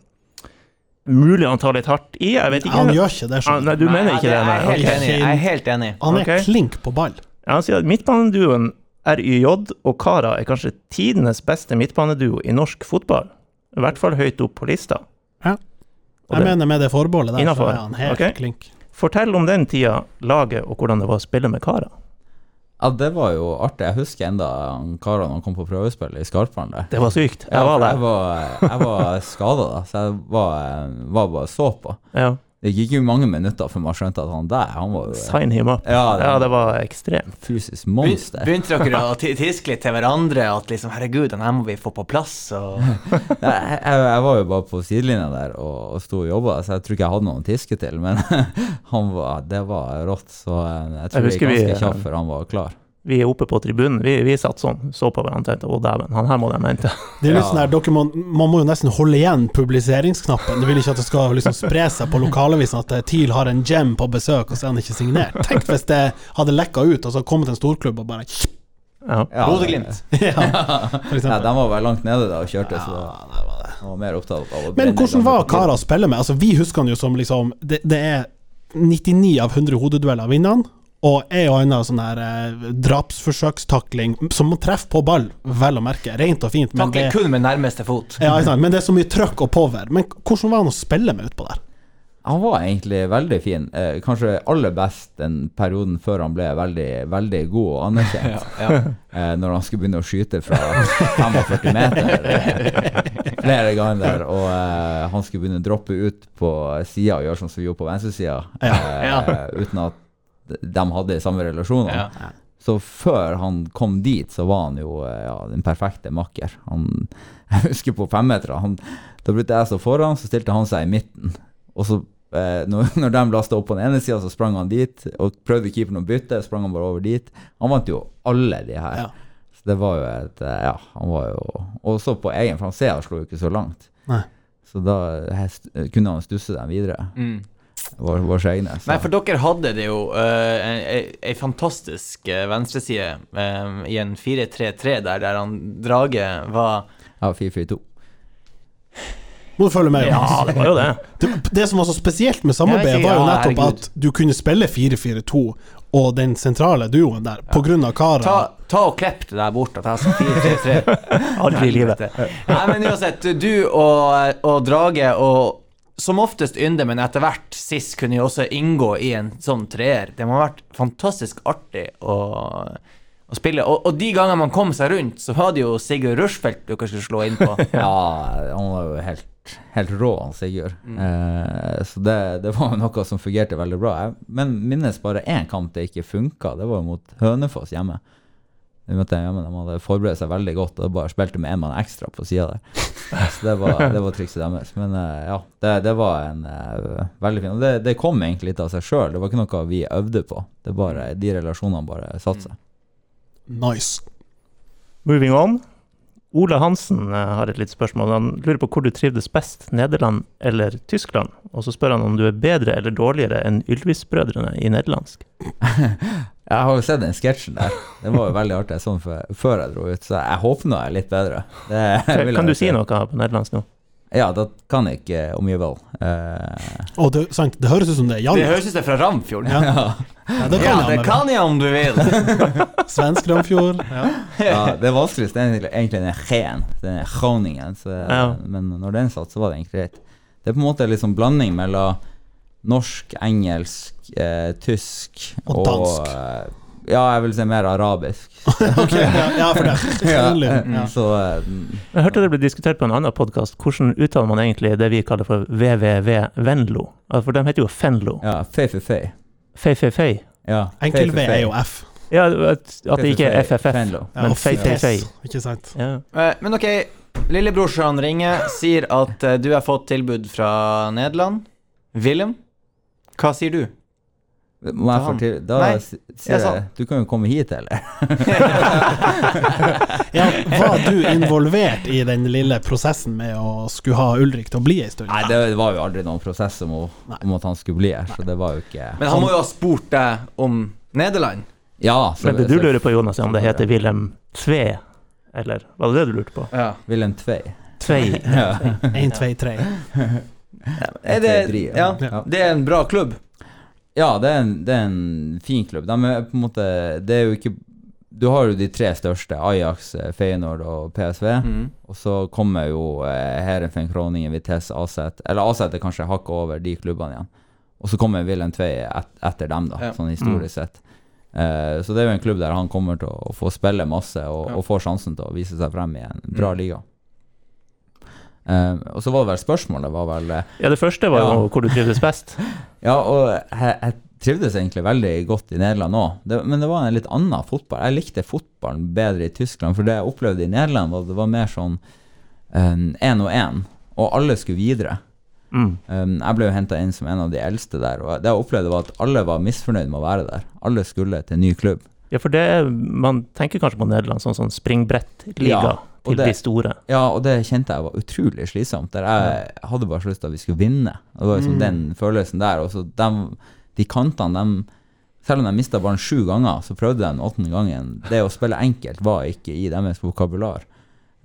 mulig han tar litt hardt i, jeg vet ikke. Han gjør ikke det, Ah, nei, du. du mener ikke det? Jeg er Nei. helt enig. Jeg er helt enig. Han er okay. klink på ball. Ja, han sier at midtbaneduoen RYJ og Kara er kanskje tidenes beste midtbaneduo i norsk fotball. I hvert fall høyt opp på lista. Ja. Jeg det- mener med det forbeholdet der, Innenfor. så er han helt okay. klink. Fortell om den tida, laget og hvordan det var å spille med Kara. Ja, det var jo artig. Jeg husker enda karene kom på prøvespill i Skarpvann. Det var sykt. Jeg var der. jeg var, jeg var skada da, så jeg var, var bare så på. Ja. Det gikk jo mange minutter før man skjønte at han der, han var jo Sign him up. Ja, det- Ja, det var ekstremt. fysisk monster. Begynte dere å tiske litt til hverandre at liksom herregud, den her må vi få på plass? Og... jeg, jeg, jeg var jo bare på sidelinja der og, og sto og jobba, så jeg tror ikke jeg hadde noen å tiske til. Men han var, det var rått, så eh, jeg tror Jeg gikk vi, ganske eh, kjapt før han var klar. Vi er oppe på tribunen. Vi, vi satt sånn, så på hverandre og tenkte å dæven, han her må de hente. Det er litt Ja. sånn der, dere må, Man må jo nesten holde igjen publiseringsknappen. Du vil ikke at det skal liksom spre seg på lokalavisen at eh, TIL har en gem på besøk, og så er han ikke signert. Tenk hvis det hadde lekka ut, og så kommet en storklubb og bare Ja. Bodø-Glimt. Ja, Ja, de var vel langt nede da og kjørte, så Ja, det var det. var mer opptatt av å Men hvordan var. Kara å spille med? Altså, vi husker han jo som liksom Det, det er 99 av 100 hodedueller vinner han, og en og annen sånn her eh, drapsforsøkstakling som må treffe på ball, vel å merke. Rent og fint, men det, kun med nærmeste fot. ja, ikke sant, men det er så mye trøkk og power. Men hvordan var han å spille med utpå der? Han var egentlig veldig fin. Eh, kanskje aller best den perioden før han ble veldig, veldig god og anerkjent. Ja, ja. eh, når han skulle begynne å skyte fra 45 meter eh, flere ganger og eh, han skulle begynne å droppe ut på sida og gjøre sånn som vi gjorde på venstresida, eh, Ja. uten at de hadde samme relasjoner. Ja. Så før han kom dit, så var han jo eh, ja, den perfekte makker. Han, jeg husker på femmetere. han- da brukte jeg stå foran, så stilte han seg i midten. Og så, eh, når, når de lasta opp på den ene sida, så sprang han dit. Og prøvde keeperen å bytte, sprang han bare over dit. Han vant jo alle de her. Ja. Så det var jo et eh, Ja, han var jo Og så på egen, for han slo jo ikke så langt. Nei. Så da jeg, kunne han stusse dem videre. Mm. Vår, vår egne. Nei, for dere hadde det jo uh, ei fantastisk uh, venstreside um, i en 4-3-3 der, der han Drage var Ja, 4-4-2. Må du følge med? Ja, det var jo det. Det, det som var så spesielt med samarbeidet, var jo nettopp at du kunne spille 4-4-2 og den sentrale duoen der, på grunn av Kara. Ta, ta og klipp det der bort, at jeg sa 4-3-3. Aldri i livet. Nei, men uansett, du og, og Drage og som oftest Ynde, men etter hvert sist kunne jo også inngå i en sånn treer. Det må ha vært fantastisk artig å, å spille. Og, og de gangene man kom seg rundt, så var det jo Sigurd Rushfeldt dere skulle slå inn på. Ja, han var jo helt, helt rå, han Sigurd. Eh, så det, det var noe som fungerte veldig bra. Jeg, men minnes bare én kamp det ikke funka. Det var mot Hønefoss hjemme. Vi møtte dem hjemme, De hadde forberedt seg veldig godt og bare spilte med én mann ekstra på sida der. Så det var, det var trikset deres. Men eh, ja, det, det var en uh, veldig fin Og det, det kom egentlig litt av seg sjøl. Det var ikke noe vi øvde på. Det bare, De relasjonene bare satte seg. Nice. Moving on. Ola Hansen eh, har et litt spørsmål. Han lurer på hvor du trivdes best, Nederland eller Tyskland? Og så spør han om du er bedre eller dårligere enn Ylvis-brødrene i nederlandsk. Jeg har jo sett den sketsjen der. Det var jo veldig artig sånn før jeg dro ut, så jeg håper nå jeg er litt bedre. Det Kan du si noe på nederlandsk nå? Ja, da kan jeg ikke om jeg vil. Uh... Oh, det, sant, det høres ut som det er Det høres ut som det er fra Ramfjord. Ja. ja. Ja, det Ja, kan det jeg. kan jeg om du vil. Svensk Ramfjord. Ja. ja, det vanskeligste er egentlig- den gen, den Groningen. Så, Ja. Men når den satt, så var det egentlig greit. Det er på en måte liksom blanding mellom norsk, engelsk, eh, tysk Og dansk. eh, ja, jeg vil si mer arabisk. Ok, ja, ja, for det. Ja. Så eh, Jeg hørte det ble diskutert på en annen podkast. Hvordan uttaler man egentlig det vi kaller for VVV Venlo? For de heter jo Fenlo. ja, Fei-fei-fei. Fei, fei, fei. Ja, Enkel V er jo F. Ja, at, at det ikke er Fei for fei, FFF, Fenlo. Men og fei, fei, fes, fei. Ikke sant. Ja. Eh, Men ok, lillebrorsan ringer, sier at eh, du har fått tilbud fra Nederland. Willem, hva sier du? Må jeg fortelle Da Nei, sier jeg jeg Du kan jo komme hit, eller? Ja, var du involvert i den lille prosessen med å skulle ha Ulrik til å bli ei stund? Nei, det var jo aldri noen prosess om, om at han skulle bli her, så det var jo ikke Men han må jo ha spurt deg om Nederland. Ja, så, Men det du lurer på, Jonas, er om det heter Wilhelm Tve, eller var det det du lurte på? Ja. Wilhelm Tvei. Tvei. Ja. Én, tvei, tre. Er det, ja, ja. det er en bra klubb. Ja, det er, en, det er en fin klubb. De er på en måte Det er jo ikke Du har jo de tre største, Ajax, eh, Feyenoord og PSV. Mm. Og så kommer jo eh, Herenfen, Kroningen, Vitesse, Aset Eller Aset er kanskje hakket over de klubbene igjen. Og så kommer Wilhelm Tvei et, etter dem, da, Ja. sånn historisk sett. Eh, så det er jo en klubb der han kommer til å få spille masse og, Ja. og få sjansen til å vise seg frem i en bra Mm. liga. Eh, og så var det vel spørsmålet var vel eh, Ja, det første var jo hvor du trivdes best. Ja, og jeg, jeg trivdes egentlig veldig godt i Nederland òg, men det var en litt annen fotball. Jeg likte fotballen bedre i Tyskland, for det jeg opplevde i Nederland, var det var mer sånn én og én, og alle skulle videre. Mm. Um, jeg ble jo henta inn som en av de eldste der, og det jeg opplevde, var at alle var misfornøyd med å være der. Alle skulle til en ny klubb. Ja, for det er, man tenker kanskje på Nederland sånn, sånn springbrettliga Ja, til det- de store. Ja, og det kjente jeg var utrolig slitsomt. Der jeg hadde bare så lyst til at vi skulle vinne. Og det var liksom Mm. den følelsen der. Og så dem- de kantene, de Selv om de mista ballen sju ganger, så prøvde de den åttende gangen. Det å spille enkelt var ikke i deres vokabular.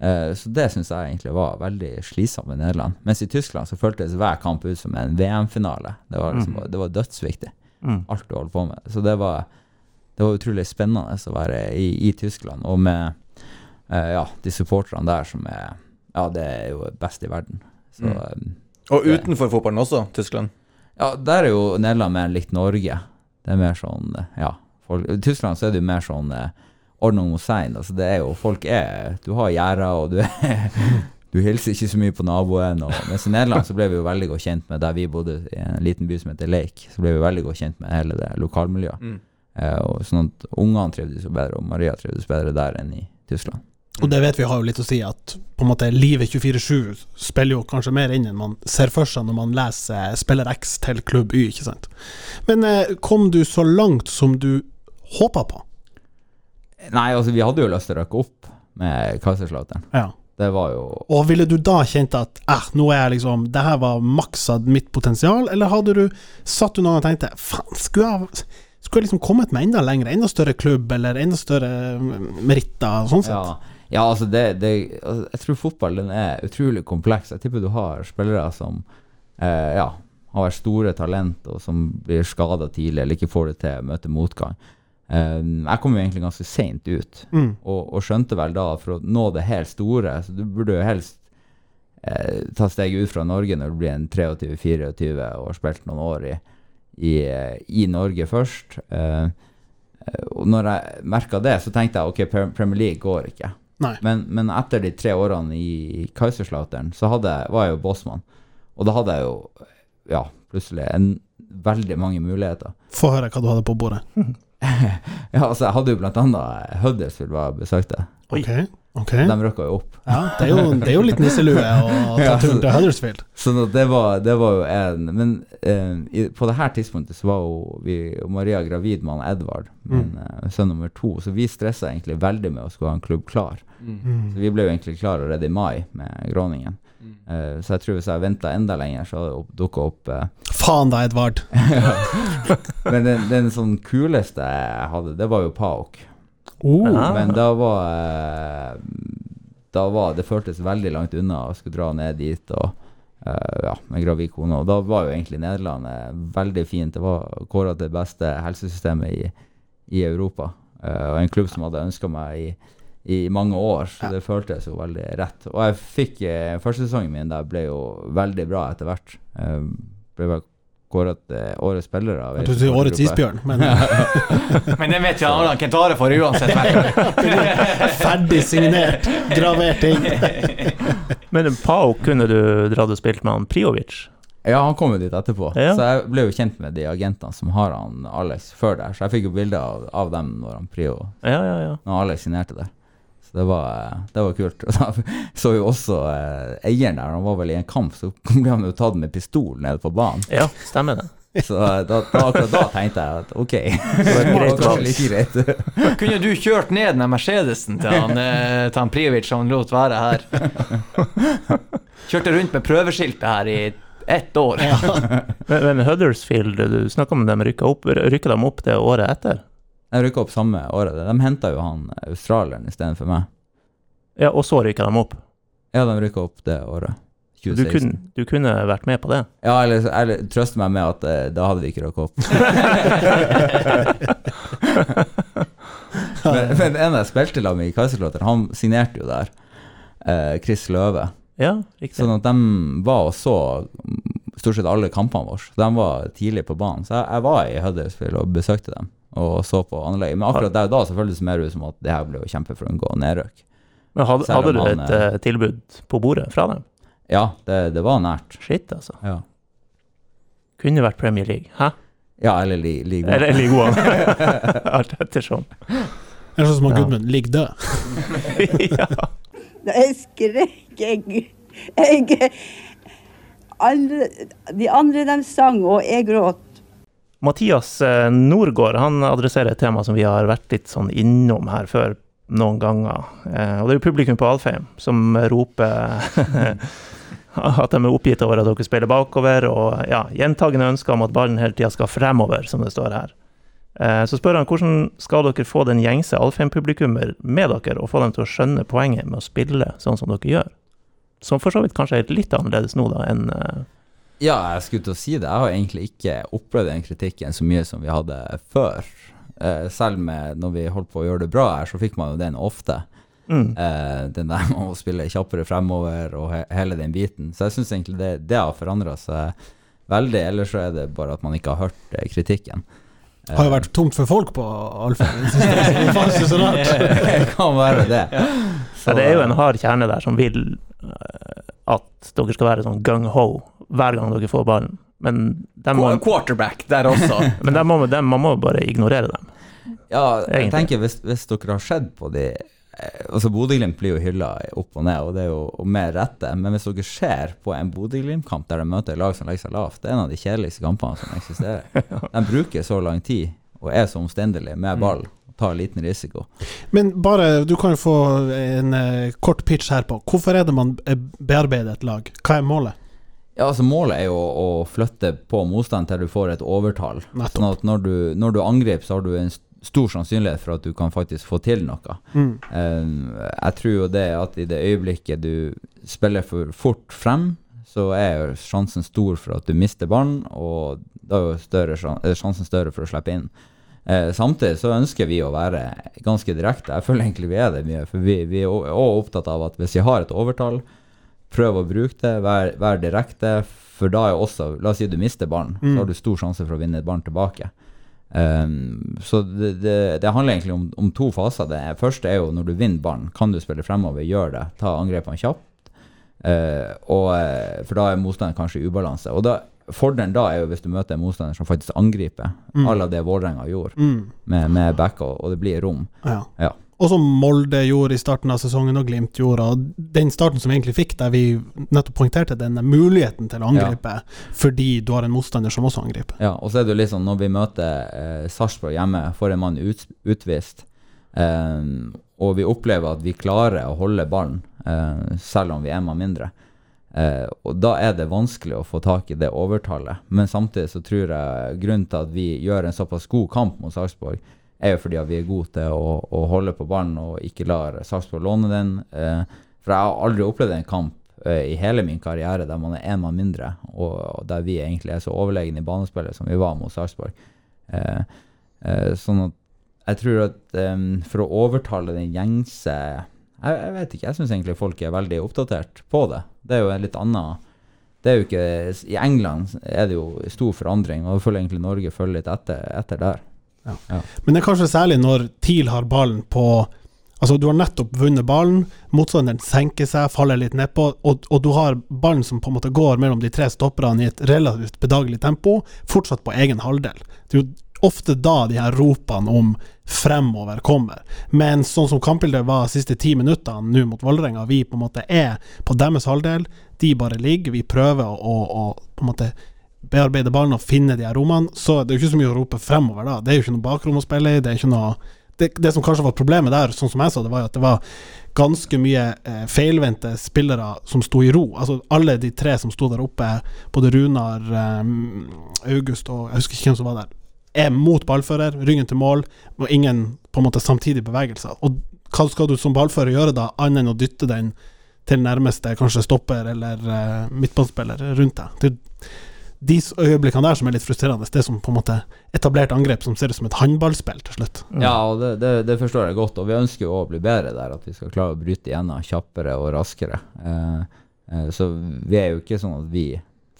Eh, så det syns jeg egentlig var veldig slitsomt med Nederland. Mens i Tyskland så føltes hver kamp ut som en VM-finale. Det var liksom, Mm. det var dødsviktig, Mm. alt du holdt på med. Så det var, det var utrolig spennende å være i, i Tyskland, og med ja, de supporterne der som er Ja, det er jo best i verden. Så Mm. Og Og utenfor fotballen også, Tyskland. ja, der er jo Nederland mer likt Norge. Det er mer sånn, eh, ja folk, I Tyskland så er det jo mer sånn eh, Ordnung og sein. Altså det er jo Folk er Du har gjerder, og du er Du hilser ikke så mye på naboen. Og, mens i Nederland så ble vi jo veldig godt kjent med der vi bodde, i en liten by som heter Lake, Så ble vi veldig godt kjent med hele det lokalmiljøet. Mm. Eh, og sånn at Ungene trivdes jo bedre, og Maria trivdes bedre der enn i Tyskland. Og det vet vi har jo litt å si at på en måte livet 24-7 spiller jo kanskje mer inn enn man ser for seg når man leser spiller X til klubb Y, ikke sant. Men eh, kom du så langt som du håpa på? Nei, altså vi hadde jo lyst til å røkke opp med Kaiserslautern. Ja. Det var jo Og ville du da kjent at eh, nå er jeg liksom Det her var maksa mitt potensial, eller hadde du satt du noen og tenkte faen, skulle jeg, skulle jeg liksom kommet meg enda lenger, enda større klubb, eller enda større mm, meritter, sånn sett? Ja, ja altså det, det altså, Jeg tror fotball den er utrolig kompleks. Jeg tipper du har spillere som eh, ja, har vært store talent, og som blir skada tidlig, eller ikke får det til, møter motgang. Eh, jeg kom jo egentlig ganske seint ut, Mm. og, og skjønte vel da, for å nå det helt store Så du burde jo helst eh, ta steget ut fra Norge når du blir en 23-24 og har spilt noen år i, i, i Norge først. Eh, og når jeg merka det, så tenkte jeg ok, Premier League går ikke. Nei. Men, men etter de tre årene i Kaiserslautern, så hadde, var jeg jo bossmann. Og da hadde jeg jo ja, plutselig en, veldig mange muligheter. Få høre hva du hadde på bordet. Ja, altså Jeg hadde jo blant annet Huddersfield var jeg besøkte. Oi. Ok. Ok. De røkka jo opp. Ja, det er jo, det er jo litt nisselue å ta turen til Huddersfield. Så nå, det, var, det var jo en Men eh, i, på det her tidspunktet så var jo vi, Maria gravid med han Edvard, men, mm. sønn nummer to, så vi stressa egentlig veldig med å skulle ha en klubb klar. Mm. Så vi ble jo egentlig klar allerede i mai med Groningen. Eh, så jeg tror hvis jeg venta enda lenger, så hadde det dukka opp eh, Faen da, Edvard. Men den, den sånn kuleste jeg hadde, det var jo Paok. Oh. Men da var eh, Da var Det føltes veldig langt unna å skulle dra ned dit og eh, ja, med gravid kone. Og da var jo egentlig Nederland eh, veldig fint. Det var kåra til det beste helsesystemet i, i Europa. Og en klubb som hadde ønska meg i, i mange år, så det føltes jo veldig rett. Og jeg fikk eh, første sesongen min der ble jo veldig bra etter hvert. Jeg ble vel kåra til årets spillere. Jeg tror du sier årets isbjørn, men Men den vet jo Allan Kentare for uansett. ferdig signert, gravert inn. Men Pau kunne du dratt og spilt med han Priovic? Ja, han kom jo dit etterpå. Ja. Så jeg ble jo kjent med de agentene som har han Alex før der. Så jeg fikk jo bilder av, av dem når han Prio Ja, ja, ja. Når Alex signerte der. Så det var, det var kult. Og da så jo også eh, eieren der, han var vel i en kamp, så ble han jo tatt med pistol nede på banen. Ja, stemmer det. Så eh, da, da, akkurat da tenkte jeg at ok, Det var et det var greit kanskje valg. greit. Kunne du kjørt ned den Mercedesen til han, eh, til han Privic som lot være her? Kjørte rundt med prøveskiltet her i ett år. Men, men Huddersfield, du snakka om dem rykka opp. Rykka dem opp det året etter? Jeg rykka opp samme året. De henta jo han australieren istedenfor meg. Ja, og så rykka de opp. Ja, de rykka opp det året. Du kunne, du kunne vært med på det. Ja, eller, eller trøste meg med at eh, da hadde vi ikke røkket opp. men, men en jeg spilte sammen med i Kaiserslautern, han signerte jo der. Eh, Chris Løve. Ja, riktig. Sånn at de var og så mm, stort sett alle kampene våre. De var tidlig på banen. Så jeg, jeg var i Huddersfield og besøkte dem og så på anlegget. Men akkurat der og da så føltes det mer ut som at det her ble å kjempe for å unngå nedrøk. Men hadde, hadde du han, et eh, tilbud på bordet fra dem? Ja, det, det var nært. Shit, altså. Ja, Kunne vært Premier League. Hæ? ja eller li, like Eller League One. Alt ettersom. Eller sånn som han Ja. Gudmund ligger død. ja. Jeg skrek, jeg, jeg andre, De andre de sang, og jeg gråt. Mathias eh, Norgård han adresserer et tema som vi har vært litt sånn innom her før noen ganger. Eh, og det er jo publikum på Alfheim som roper at de er oppgitt over at dere spiller bakover, og ja, gjentagende ønsker om at ballen hele tida skal fremover, som det står her. Eh, så spør han hvordan skal dere få den gjengse Alfheim-publikummer med dere, og få dem til å skjønne poenget med å spille sånn som dere gjør? Som for så vidt kanskje er litt annerledes nå da enn Ja, jeg skulle til å si det. Jeg har egentlig ikke opplevd den kritikken så mye som vi hadde før. Eh, selv med når vi holdt på å gjøre det bra her, så fikk man jo den ofte. mm. Eh, den der med å spille kjappere fremover og he hele den biten. Så jeg syns egentlig det, det har forandra seg veldig. Ellers så er det bare at man ikke har hørt eh, kritikken. Har jo vært tomt for folk på Alfa det Det det kan være det. Så, Ja, det er jo en hard kjerne der som vil eh, at dere skal være sånn gung-ho hver gang dere får ballen. Men må, Quarterback der også. men må, dem, man må bare ignorere dem. Ja, jeg Egentlig. tenker hvis, hvis dere har sett på de eh, Altså Bodø-Glimt blir jo hylla opp og ned, og det er jo mer med rette. Men hvis dere ser på en Bodø-Glimt-kamp der de møter et lag som legger seg lavt, det er en av de kjedeligste kampene som eksisterer. De bruker så lang tid og er så omstendelige med ball og en liten risiko. Men bare, du kan jo få en eh, kort pitch her på. Hvorfor er det man eh, bearbeider et lag? Hva er målet? Ja, altså Målet er jo å flytte på motstand til du får et overtall. Nettopp. Sånn at når du, når du angriper, så har du en stor sannsynlighet for at du kan faktisk få til noe. Mm. Uh, jeg tror jo det at i det øyeblikket du spiller for fort frem, så er jo sjansen stor for at du mister ballen, og da er jo større, sjansen større for å slippe inn. Eh, samtidig så ønsker vi å være ganske direkte. Jeg føler egentlig vi er det mye, for vi, vi er også opptatt av at hvis vi har et overtall, prøv å bruke det, vær, vær direkte, for da er også La oss si du mister ballen, Mm. så har du stor sjanse for å vinne et barn tilbake. Um, så det, det, det handler egentlig om, om to faser. Det første er jo når du vinner ballen, kan du spille fremover, gjør det. Ta angrepene kjapt. Uh, og, eh, for da er motstanderen kanskje i ubalanse. Og da, Fordelen da er jo hvis du møter en motstander som faktisk angriper, Mm. à av det Vålerenga gjorde, Mm. med, med back og, og det blir rom. Ja. Ja. og som Molde gjorde i starten av sesongen, og Glimt gjorde. Og den starten som vi egentlig fikk, der vi nettopp poengterte den muligheten til å angripe fordi du har en motstander som også angriper. Ja, og så er det jo litt sånn når vi møter eh, Sarpsborg hjemme, får en mann ut, utvist, eh, og vi opplever at vi klarer å holde ballen, eh, selv om vi er mann mindre. Eh, og Da er det vanskelig å få tak i det overtallet. Men samtidig så tror jeg grunnen til at vi gjør en såpass god kamp mot Sarpsborg, er jo fordi at vi er gode til å, å holde på ballen og ikke lar Sarpsborg låne den. Eh, for jeg har aldri opplevd en kamp eh, i hele min karriere der man er én mann mindre, og, og der vi egentlig er så overlegne i banespillet som vi var mot Sarpsborg. Eh, eh, sånn at jeg tror at eh, for å overtale den gjengse jeg, jeg vet ikke, jeg syns egentlig folk er veldig oppdatert på det. Det er jo en litt annen det er jo ikke, I England er det jo stor forandring, og jeg føler egentlig Norge følger litt etter, etter der. Men det er kanskje særlig når TIL har ballen på Altså, du har nettopp vunnet ballen, motstanderen senker seg, faller litt nedpå, og, og du har ballen som på en måte går mellom de tre stopperne i et relativt bedagelig tempo, fortsatt på egen halvdel. Det er jo ofte da de her ropene om fremover kommer. Men sånn som kampbildet var de siste ti minuttene nå mot Vålerenga, vi på en måte er på deres halvdel, de bare ligger, vi prøver å, å, på en måte bearbeide ballen og finne de her rommene, så det er jo ikke så mye å rope fremover da. Det er jo ikke noe bakrom å spille i, det er ikke noe det, det som kanskje var problemet der, sånn som jeg sa det, var jo at det var ganske mye eh, feilvendte spillere som sto i ro. Altså alle de tre som sto der oppe, både Runar, eh, August og jeg husker ikke hvem som var der, er mot ballfører, ryggen til mål, og ingen på en måte samtidige bevegelser. Og hva skal du som ballfører gjøre da, annet enn å dytte den til nærmeste kanskje stopper eller uh, midtbanespiller rundt deg? Det, de øyeblikkene der som er litt frustrerende, det som på en måte etablert angrep som ser ut som et håndballspill til slutt. Ja, og det, det, det forstår jeg godt, og vi ønsker jo å bli bedre der, at vi skal klare å bryte igjennom kjappere og raskere. Eh, eh, så vi er jo ikke sånn at vi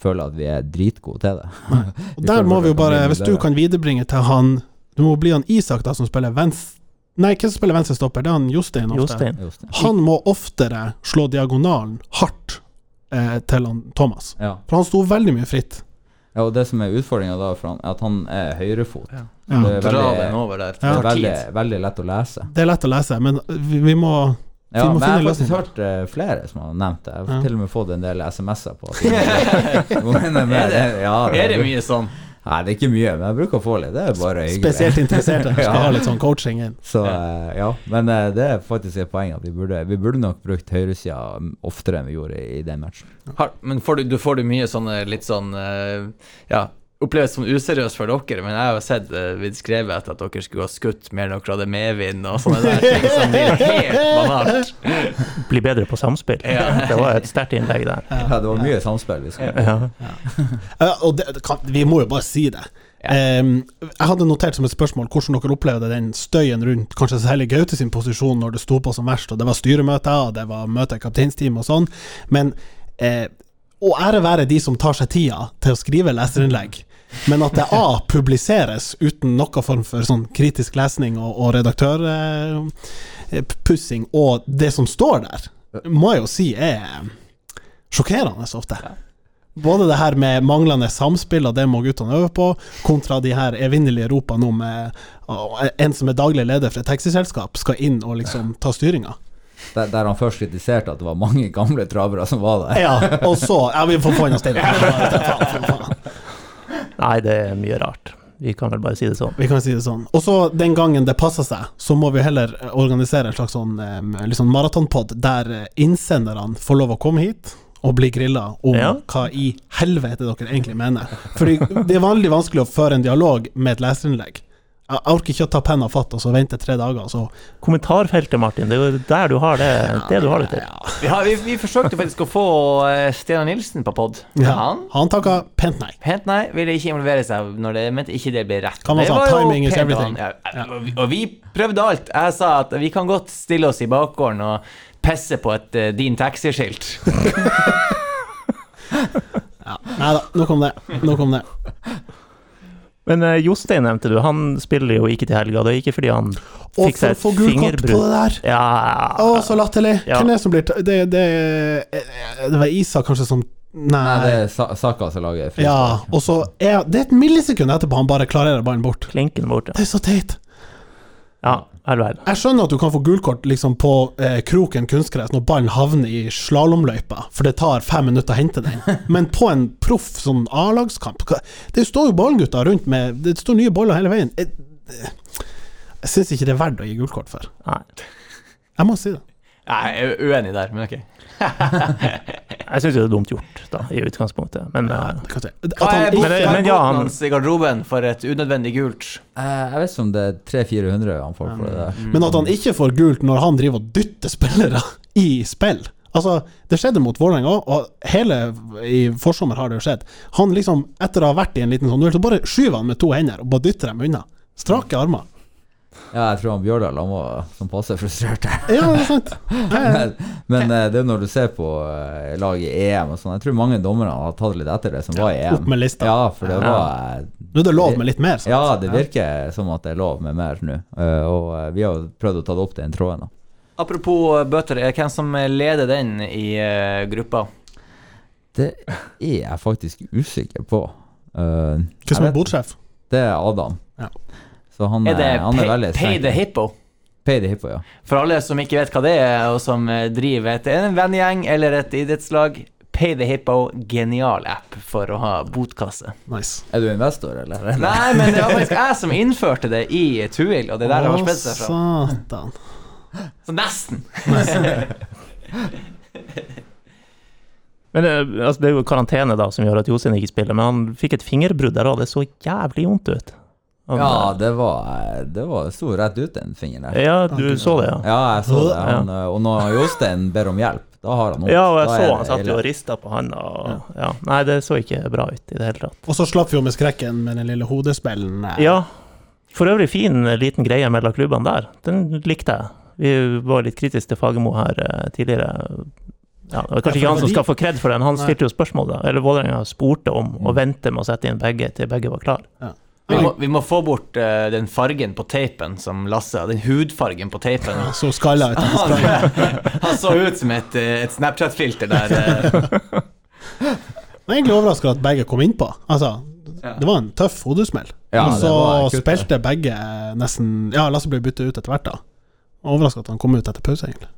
føler at vi er dritgode til det. Og der må vi jo bare, hvis du kan viderebringe til han Du må bli han Isak da som spiller venstre Nei, hvem som spiller venstrestopper? Det er han Jostein ofte. Jostein. Jostein. Han må oftere slå diagonalen hardt eh, til han Thomas. Ja. For han sto veldig mye fritt. ja, og det som er utfordringa da, er at han er høyrefot. Ja. Ja. Det er Dra veldig, den over der. Det er veldig, veldig lett å lese. Det er lett å lese, men vi, vi må Ja, men jeg har faktisk hørt uh, flere som har nevnt det. Jeg har Ja. til og med fått en del SMS-er på. Er det? Ja, Er det mye sånn? Nei, det er ikke mye, men jeg bruker å få litt. Det er bare hyggelig. spesielt interesserte skal Ja. ha litt sånn coaching inn. Så eh, ja, men eh, det er faktisk et poeng at vi burde, vi burde nok brukt høyresida mm, oftere enn vi gjorde i, i den matchen. Har, men får du, du får du mye sånne litt sånn eh, Ja, oppleves som useriøst for dere, men jeg har jo sett uh, blitt skrevet etter at dere skulle ha skutt mer enn dere hadde medvind og sånne der ting som blir helt banalt. Bli bedre på samspill. Ja. Det var et sterkt innlegg der. Ja, det var mye samspill. Vi skal. Ja. Ja, og det, det kan, vi må jo bare si det. Em, jeg hadde notert som et spørsmål hvordan dere opplevde den støyen rundt kanskje særlig Gaute sin posisjon når det sto på som verst, og det var styremøter, og det var møte i kapteinsteamet og sånn. Men eh, Og ære være de som tar seg tida til å skrive leserinnlegg. Men at det A publiseres uten noen form for sånn kritisk lesning og, og redaktørpussing, og det som står der, må jeg jo si er sjokkerende ofte. Både det her med manglende samspill, og det må guttene øve på, kontra de her evinnelige ropene om eh, en som er daglig leder for et taxiselskap, skal inn og liksom ta styringa. Der, der han først kritiserte at det var mange gamle travere som var der. Ja, og så Ja, vi får få inn oss til. Faen. Nei, det er mye rart. Vi kan vel bare si det sånn. Vi kan si det sånn. Og så den gangen det passer seg, så må vi heller organisere en slags sånn, liksom maratonpod der eh, innsenderne får lov å komme hit og bli grilla om Ja. hva i helvete dere egentlig mener. Fordi det er veldig vanskelig å føre en dialog med et leserinnlegg. Jeg orker ikke å ta penna fatt og så vente tre dager, så Kommentarfeltet, Martin. Det er jo der du har det, det du har det til. Vi, ja. vi, vi forsøkte faktisk å få uh, Steinar Nilsen på pod. ja. Han Han takka pent nei. Pent nei, ville ikke involvere seg når det mente ikke det ble rett. Kan man det sa, timing is everything. han. Ja, og, vi, prøvde alt. Jeg sa at vi kan godt stille oss i bakgården og pisse på et uh, Din taxiskilt. Nei da, nok om det. Nok om det. Men uh, Jostein nevnte du, han spiller jo ikke til helga. Det er ikke fordi han fikk seg for å få et gult kort på fingerbrudd. det der. Ja Å, så latterlig. Ja. Hvem er det som blir Det, det, det var Isak kanskje som Nei. Nei, det er Sa- Saka som lager frispark. Ja, og så er Det er et millisekund etterpå han bare klarerer ballen bort. Klinken bort, ja. Det er så teit. Ja. Vel, verden. Jeg skjønner at du kan få guldkort liksom på eh, kroken kunstgress når ballen havner i slalåmløypa, for det tar fem minutter å hente den. Men på en proff sånn A-lagskamp Det står jo ballgutter rundt med Det står nye baller hele veien. Jeg, jeg syns ikke det er verdt å gi guldkort for. Nei. Jeg må si det. Jeg er uenig der, men ok. Jeg syns det er dumt gjort, da, i utgangspunktet. Men ja, Det kan jeg Hva er, boten ja, hans i garderoben for et unødvendig gult? Eh, jeg vet ikke om det er 300-400 han får for det der. Men at han ikke får gult når han driver og dytter spillere i spill Altså, Det skjedde mot Vålerenga òg, og hele i forsommer har det jo skjedd. Han liksom, etter å ha vært i en liten sånn duell, så bare skyver han med to hender og bare dytter dem unna. Strake armer. Ja, jeg tror han Bjørdal han var som passe frustrert. Ja, det er sant. Men, men eh, det er når du ser på eh, lag i EM og sånn, jeg tror mange dommere har tatt litt etter det som var i EM. Opp med lista. Ja, for det var eh, Nå er det lov med litt mer. sant? Ja, det virker som at det er lov med mer nå. Eh, og vi har jo prøvd å ta det opp den tråden. da. Apropos bøter, er hvem som leder den i gruppa? Det er jeg faktisk usikker på. Uh, Hvem som er bordsjef? Det er Adam. Ja. Så han, Er det er- han er pay, veldig pay the hippo? Pay the hippo, ja. For alle som ikke vet hva det er, og som eh, driver et, en vennegjeng eller et idrettslag, Pay the Hippo, genial app for å ha botkasse. Nice. Er du investor, eller? Nei, men det var faktisk jeg som innførte det i Tuil, og det der har spredt seg fra. Satan. Så nesten. Men eh, altså, det er jo karantene da som gjør at Jostein ikke spiller, men han fikk et fingerbrudd der òg. Det så jævlig vondt ut. Han, Ja, det var Det var sto rett ut, den fingeren der. ja, du så det, ja. Ja, jeg så det. Han, eh, Og når Jostein ber om hjelp, da har han vondt. Ja, og jeg Da så han satt jo og rista på handa. Og, ja. Nei, det så ikke bra ut i det hele tatt. Og så slapp vi jo med skrekken med den lille hodespillen. eh. Ja, for øvrig fin eh, liten greie mellom klubbene der. Den likte jeg. Vi var litt kritiske til Fagermo her tidligere. Ja, det var kanskje ikke han som skal få kred for den, han stilte jo spørsmål, da. Eller Vålerenga spurte om å Mm. vente med å sette inn begge til begge var klar. Vi må, vi må få bort uh, den fargen på teipen som Lasse Den hudfargen på teipen. Ja, Så skalla ut. Han så ut som et, eh, et Snapchat-filter der. eh. Jeg er egentlig overraska at begge kom innpå. Altså, Ja. det var en tøff hodesmell. Ja, og så spilte begge nesten Ja, Lasse ble byttet ut etter hvert, da. Overraska at han kom ut etter pause, egentlig.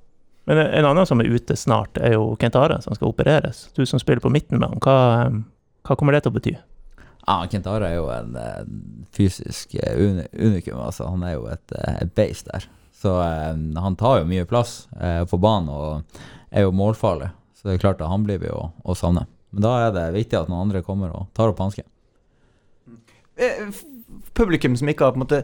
Men en annen som er ute snart, er jo Kent Are, som skal opereres. Du som spiller på midten med han, hva, hva kommer det til å bety? Ja, Kentara er jo en, eh, fysisk eh, unikum, altså. Han er jo et, eh, et beist der. Så eh, han tar jo mye plass uh, på banen og er jo målfarlig. Så det er klart at han blir vi å, å savne. Men da er det viktig at noen andre kommer og tar opp hansken. Publikum som ikke har på en måte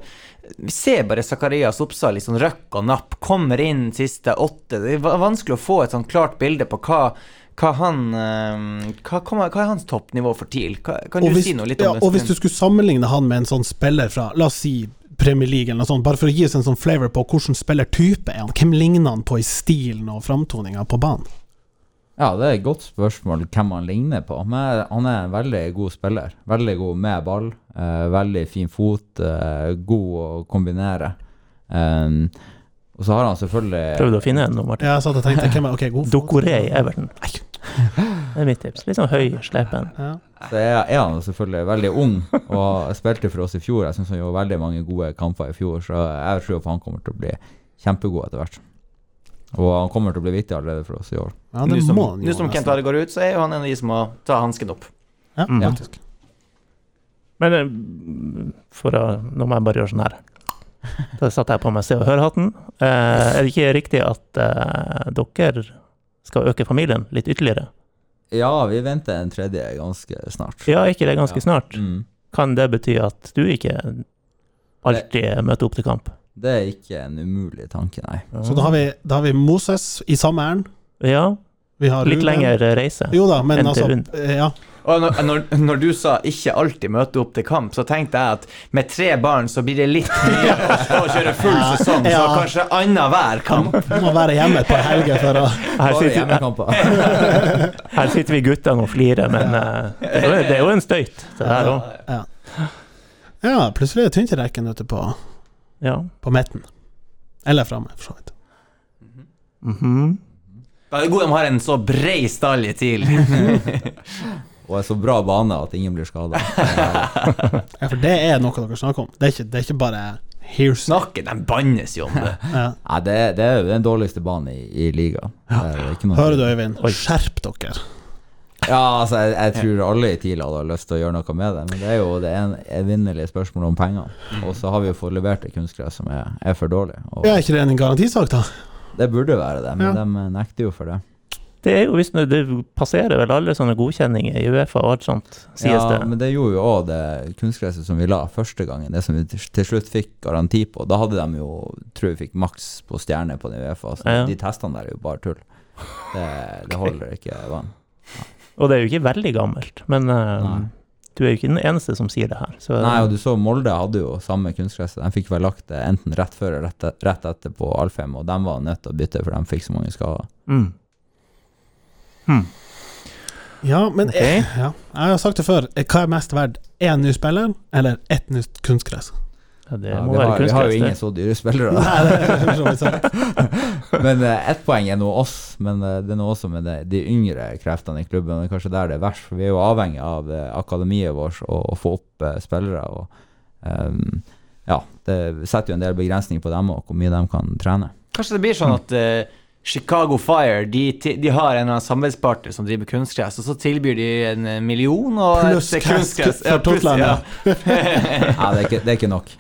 Vi ser bare Zakarias Oppsal i sånn røkk og napp, kommer inn siste åtte. Det er vanskelig å få et sånn klart bilde på hva, hva han eh, hva, hva, hva er hans toppnivå for TIL? Kan du hvis, si noe litt ja, det? og hvis du skulle sammenligne han med en sånn spiller fra, la oss si Premier League eller noe sånt, bare for å gi oss en sånn flavor på hvordan spillertype er han, hvem ligner han på i stilen og framtoninga på banen? Ja, det er et godt spørsmål hvem han ligner på. Men han er en veldig god spiller. Veldig god med ball. Eh, veldig fin fot. Eh, god å kombinere. Um, og så har han selvfølgelig Prøvde å finne en nå, Martin. Ja, så jeg tenkte hvem er Ok, god. Dokoré i Everton. Det er mitt tips. Litt sånn høy, slepen. Ja. Så er, er han selvfølgelig veldig ung og spilte for oss i fjor. Jeg syns han gjorde veldig mange gode kamper i fjor, så jeg tror han kommer til å bli kjempegod etter hvert. Og han kommer til å bli viktig allerede for oss i år. Ja, Nå som, nå som Kent. Are går ut, så er jo han en av de som må ta hansken opp. Ja, Mm. faktisk. Men eh, for å Nå må jeg bare gjøre sånn her. Da satte jeg på meg Se og Hør-hatten. Eh, er det ikke riktig at eh, dere skal øke familien litt ytterligere? Ja, vi venter en tredje ganske snart. Ja, ikke det ganske Ja. snart? Mm. Kan det bety at du ikke alltid møter opp til kamp? Det er ikke en umulig tanke, nei. Så da har, vi, da har vi Moses i samme ærend. Ja, Vi har litt Ruben. lengre reise. Jo da, men altså Ja. Og når, når, når du sa 'ikke alltid møte opp til kamp', så tenkte jeg at med tre barn så blir det litt mye å kjøre full sesong, så Ja. kanskje annenhver kamp. Må være hjemme et par helger for å Her sitter, her sitter vi guttene og flirer, men eh, det er jo- det er jo en støyt, det her òg. Ja, plutselig er det tynt rekken ute på, Ja. på midten. Eller framme, for så vidt. Mhm. Da er det godt de har en så brei stall i TIL. Og er så bra bane at ingen blir skada. Ja, for det er noe dere snakker om. Det er ikke, det er ikke bare Hearsay. Snakker, de bannes jo om det. Ja. Nei, det, er- det er jo den dårligste banen i, i ligaen. Er Hører du, Øyvind? Oi. Skjerp dere. Ja, altså, jeg, jeg tror alle i TIL hadde lyst til å gjøre noe med det, men det er jo det en- evinnelige spørsmålet om penger. Og så har vi jo fått levert et kunstgress som er, er for dårlig. Og Ja, er ikke det en garantisak, da? det burde være det, men Ja. de nekter jo for det. Det er jo visst nå- Det passerer vel alle sånne godkjenninger i Uefa og alt sånt, sies ja, det. men det gjorde jo òg det kunstgresset som vi la første gangen, det som vi til slutt fikk garanti på. Da hadde de jo, tror jeg fikk maks på stjerne på den Uefa, så Ja. de testene der er jo bare tull. Det, det holder ikke vann. Og det er jo ikke veldig gammelt, men uh, du er jo ikke den eneste som sier det her. Så, Nei, og du så Molde hadde jo samme kunstgresset. De fikk vel lagt det enten rett før eller rett, rett etter på Alfheim, og de var nødt til å bytte, for de fikk så mange skader. mm. Hmm. Ja, men okay. jeg, ja. Jeg har sagt det før. Eh, Hva er mest verdt? Én ny spiller eller ett nytt kunstgress? ja, det Ja, må vi, være har, vi har jo ingen så dyre spillere. da. Nei, det er sant. Men uh, ett poeng er nå oss, men uh, det er noe også med det, de yngre kreftene i klubben. og Det er kanskje der det er verst, for vi er jo avhengig av uh, akademiet vårt og å få opp uh, spillere. og um, Ja, det setter jo en del begrensninger på dem og hvor mye de kan trene. Kanskje det blir sånn at eh, Chicago Fire de, de har en samarbeidspartner som driver kunstgress, og så tilbyr de en eh, million og Pluss kunstgress. for Totland, ja. ja det er ikke, det er ikke nok.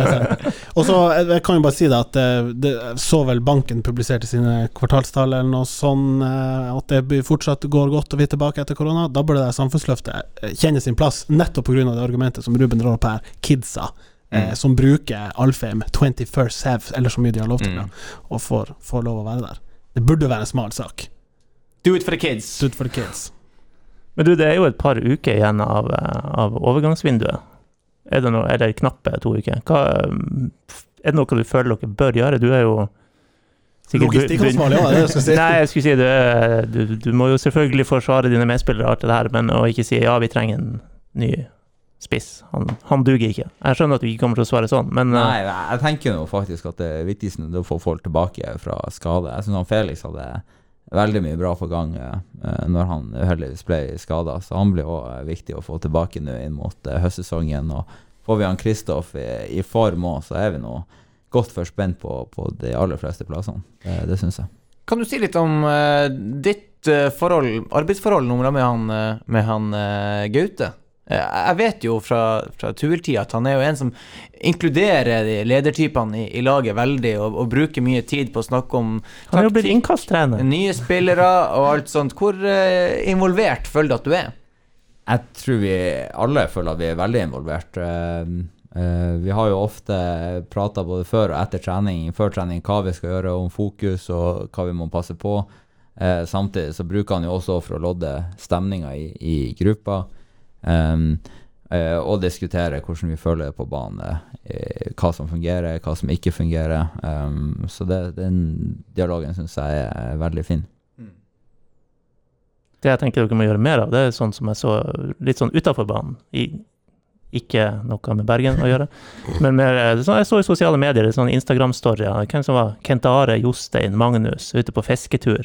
Og så jeg, jeg kan jo bare si det at eh, det, så vel banken publiserte sine kvartalstall eller noe sånn eh, at det fortsatt går godt og vi er tilbake etter korona. Da burde det samfunnsløftet eh, kjenne sin plass, nettopp pga. det argumentet som Ruben drar opp her, kidsa. Eh, Mm. som bruker Alfheim 21st eller så mye de har lov til, Mm. da, og får, får lov å være der. Det burde være en smal sak. Do it for the kids. Do it for the kids. Men du, det er jo et par uker igjen av, eh, av overgangsvinduet. Er det noe, eller knappe to uker. Hva, er det noe du føler dere bør gjøre? Du er jo Logistikkansvarlig, ja, det jeg skulle si. Nei, jeg skulle si du, du, du må jo selvfølgelig forsvare dine medspillere og alt det her, men å ikke si ja, vi trenger en ny spiss. Han, han duger ikke. Jeg skjønner at du ikke kommer til å svare sånn, men eh, Nei, jeg tenker nå faktisk at det viktigste er å få folk tilbake fra skade. Jeg syns Felix hadde veldig mye bra på gang eh, når han uheldigvis ble skada, så han blir òg viktig å få tilbake nå inn mot eh, høstsesongen. Og får vi han Kristoff i, i form òg, så er vi nå godt forspent på, på de aller fleste plassene. Det, det syns jeg. Kan du si litt om eh, ditt eh, forhold, arbeidsforhold nå med han, eh, med han eh, Gaute? Eh, jeg vet jo fra, fra Tuel-tida at han er jo en som inkluderer de ledertypene i, i laget veldig, og, og bruker mye tid på å snakke om han er jo blitt innkasttrener. nye spillere og alt sånt. Hvor eh, involvert føler du at du er? Jeg tror vi alle føler at vi er veldig involvert. Eh, vi har jo ofte prata både før og etter trening, før trening hva vi skal gjøre, om fokus og hva vi må passe på. Eh, samtidig så bruker han jo også for å lodde stemninga i, i gruppa. Um, uh, og diskutere hvordan vi føler det på banen. eh, hva som fungerer, hva som ikke fungerer. Um, så det, den dialogen syns jeg er veldig fin. Det jeg tenker dere må gjøre mer av, det er sånn som jeg så litt sånn utafor banen. I, ikke noe med Bergen å gjøre, men mer sånn, Jeg så i sosiale medier det er sånn Instagram-storyer. Hvem som var Kent Are, Jostein, Magnus ute på fisketur.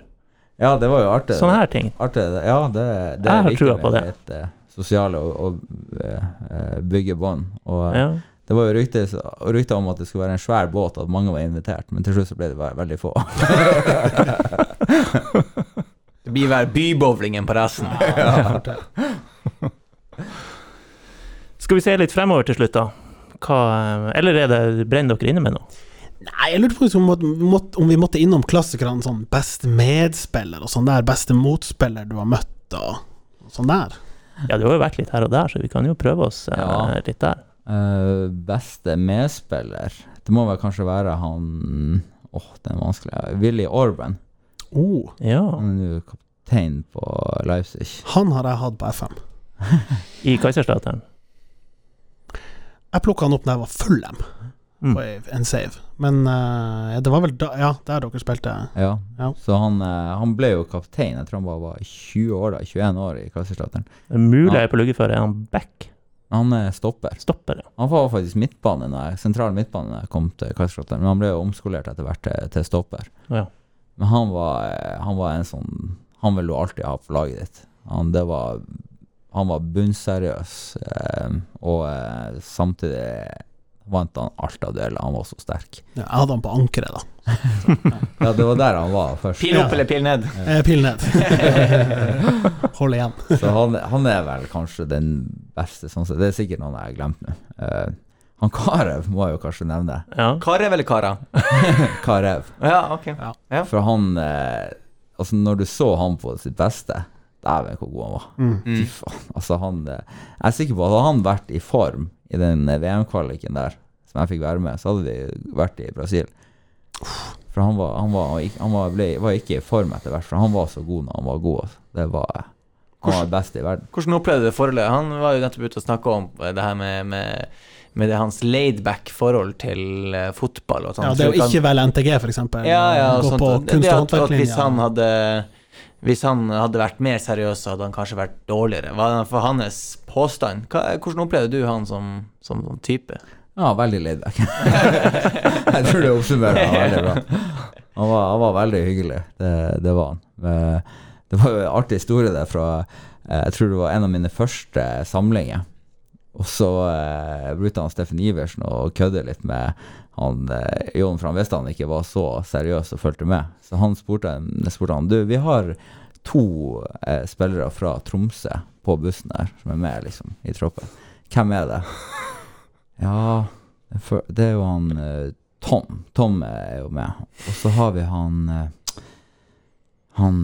Ja, det var jo artig. Sånne her ting. Artig. Ja, det, det Jeg har trua på det. litt sosiale og, og eh, eh, bygge bånd. Og eh, Ja. det var jo rykter, rykte om at det skulle være en svær båt, at mange var invitert, men til slutt så ble det veldig få. Det blir vel bybowlingen på resten. Skal vi se litt fremover til slutt, da? Hva, eller er det brenner dere inne med noe? Nei, jeg lurte på om vi måtte, måtte- om vi måtte innom klassikerne sånn beste medspiller og sånn der, beste motspiller du har møtt og sånn der. Ja, du har jo vært litt her og der, så vi kan jo prøve oss eh, Ja. litt der. Uh, beste medspiller Det må vel kanskje være han Åh, den er vanskelig. Willy Orban. Oh, Ja. Han er jo kaptein på Leipzig. han har jeg hatt på FM. I Kaiserslautern. Jeg plukka han opp da jeg var full M Mm. på en save, men uh, det var vel da, ja, der dere spilte. Ja. Ja. Så han, uh, han ble jo kaptein. Jeg tror han bare var 20 år da, 21 år i er mulig jeg er på luggeføre. er han back. Han er stopper. Stopper, ja. Han var faktisk midtbane når sentral midtbane da jeg kom til Kaiserslautern, men han ble jo omskolert etter hvert til, til stopper. Ja. Men han var, eh, han var en sånn Han vil du alltid ha på laget ditt. Han, det var, han var bunnseriøs, eh, og eh, samtidig vant han alt av dueller. Han var så sterk. Ja, jeg hadde han på ankeret, da. Ja, det var der han var først. Pil opp Ja. eller pil ned? Eh, Pil ned. Hold igjen. Så han, han er vel kanskje den beste, sånn sett. Det er sikkert noen jeg har glemt nå. Eh, han Karev må jeg jo kanskje nevne. Ja. Karev eller Kara? Karev. Ja, ok. Ja. For han eh, Altså, når du så han på sitt beste Dæven, hvor god han var. Mm. Fy faen. Altså, han eh, Jeg er sikker på at hadde han vært i form i den eh, VM-kvaliken der, som jeg fikk være med, så hadde de vært i Brasil. For han var, han var, han var, ble, var ikke i form etter hvert, for han var så god når han var god. Altså. Det var Han var best i verden. Hvordan opplevde du det forholdet? Han var jo nettopp ute og snakka om det her med, med, med det hans laidback forhold til uh, fotball. Og sånt. Ja, det å ikke velge NTG, eksempel. ja, ja, og Gå sånt. på Det kunst- at- og at Hvis han hadde hvis han hadde vært mer seriøs, så hadde han kanskje vært dårligere. Hva er for hans påstand? Hva, hvordan opplevde du han som, som type? Ja, veldig laidback. jeg tror det oppsummerer han veldig bra. Han var, han var veldig hyggelig, det, det var han. Eh, Det var jo en artig historie der fra eh, Jeg tror det var en av mine første samlinger. Og så eh, brukte han Steffen Iversen og kødde litt med han eh, Jon, visste han ikke var så seriøs og fulgte med. Så han spurte, spurte han Du, vi har to eh, spillere fra Tromsø på bussen her som er med liksom i troppen. Hvem er det? Ja, det er jo han eh, Tom. Tom er jo med. Og så har vi han eh, Han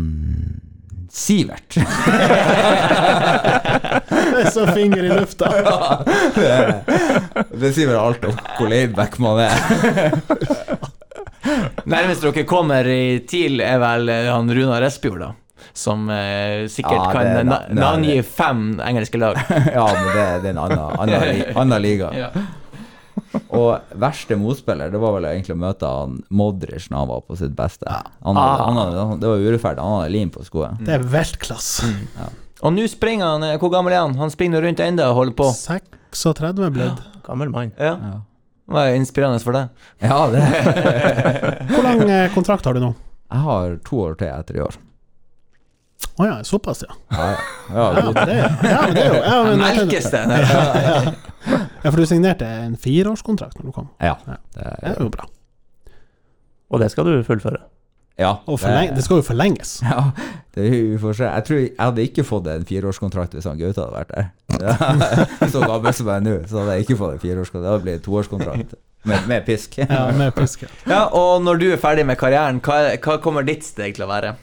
Sivert. det er Så finger i lufta. det, det sier vel alt om hvor laidback man er. Nærmest dere kommer i TIL, er vel eh, han Runar Espejord, da. Som eh, sikkert Ja, kan na navngi fem engelske lag. Ja, men det, det er en annen, annen, annen liga. Ja. Og verste motspiller, det var vel egentlig å møte han Modric når han var på sitt beste. Han, hadde- Ah. han, hadde- det var urettferdig, han hadde lim på skoen. Det er veltklass. Og nå springer han eh, Hvor gammel er han? Han springer rundt ennå og holder på. 36 blitt. Gammel mann. Ja. Ja, Det var inspirerende for deg. ja det Hvor lang eh, kontrakt har du nå? Jeg har to år til etter i år. Å ja, såpass, ja. Ja, ja. ja, Ja, men det, ja, men det er jo ja, men, Melkes det? Ja, for du signerte en fireårskontrakt når du kom. ja. Ja. Det, er jo bra. Og det skal du fullføre. ja, Og forlenge, det skal jo forlenges. Ja, det, vi får se. Jeg tror jeg hadde ikke fått en fireårskontrakt hvis han Gaute hadde vært der. Så gammel som jeg er nå, så hadde jeg ikke fått en fireårskontrakt. Det hadde blitt en toårskontrakt med, med pisk. Ja, med pisk. ja. Ja, og når du er ferdig med karrieren, hva, hva kommer ditt steg til å være?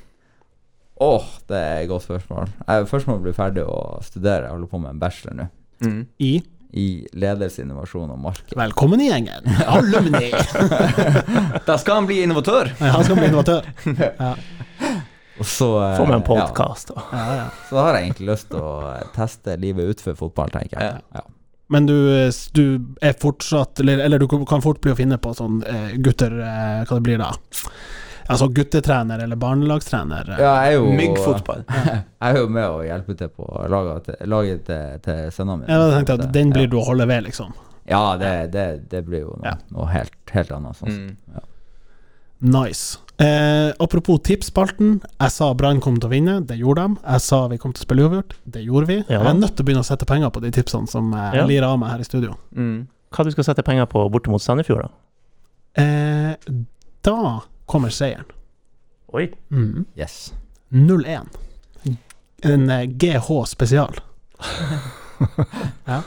Åh, det er et godt spørsmål. Jeg først må bli ferdig å studere. Jeg holder på med en bachelor nå. Mm. I I ledelse, innovasjon og marked. Velkommen i gjengen. Alumni. Da skal han bli innovatør. Ja, Han skal bli innovatør. Ja, Og så eh, Få med en podkast. og ja, ja. Så har jeg egentlig lyst til å eh, teste livet utenfor fotball, tenker jeg. Ja. Men du, eh, du er fortsatt Eller, eller du kan fort bli å finne på sånn eh, gutter eh, Hva det blir da? Altså guttetrener eller barnelagstrener. eh. Ja, jeg er jo Myggfotball. Jeg er jo med å hjelpe til på laget laget til, til sønnene mine. Jeg tenkte at den blir ja. du å holde ved, liksom. Ja, det, det, det blir jo noe, Ja. noe helt, helt annet. Sånn. Mm. Nice. Eh, apropos tipsspalten. Jeg sa Brann kom til å vinne, det gjorde de. Jeg sa vi kom til å spille uavgjort, det gjorde vi. Ja. Jeg er nødt til å begynne å sette penger på de tipsene som jeg Ja. jeg lirer av meg her i studio. Mm. Hva du skal sette penger på borte mot Sandefjord, da? Eh, da kommer seieren. Oi. Mm. Yes. 0-1. En eh, GH spesial.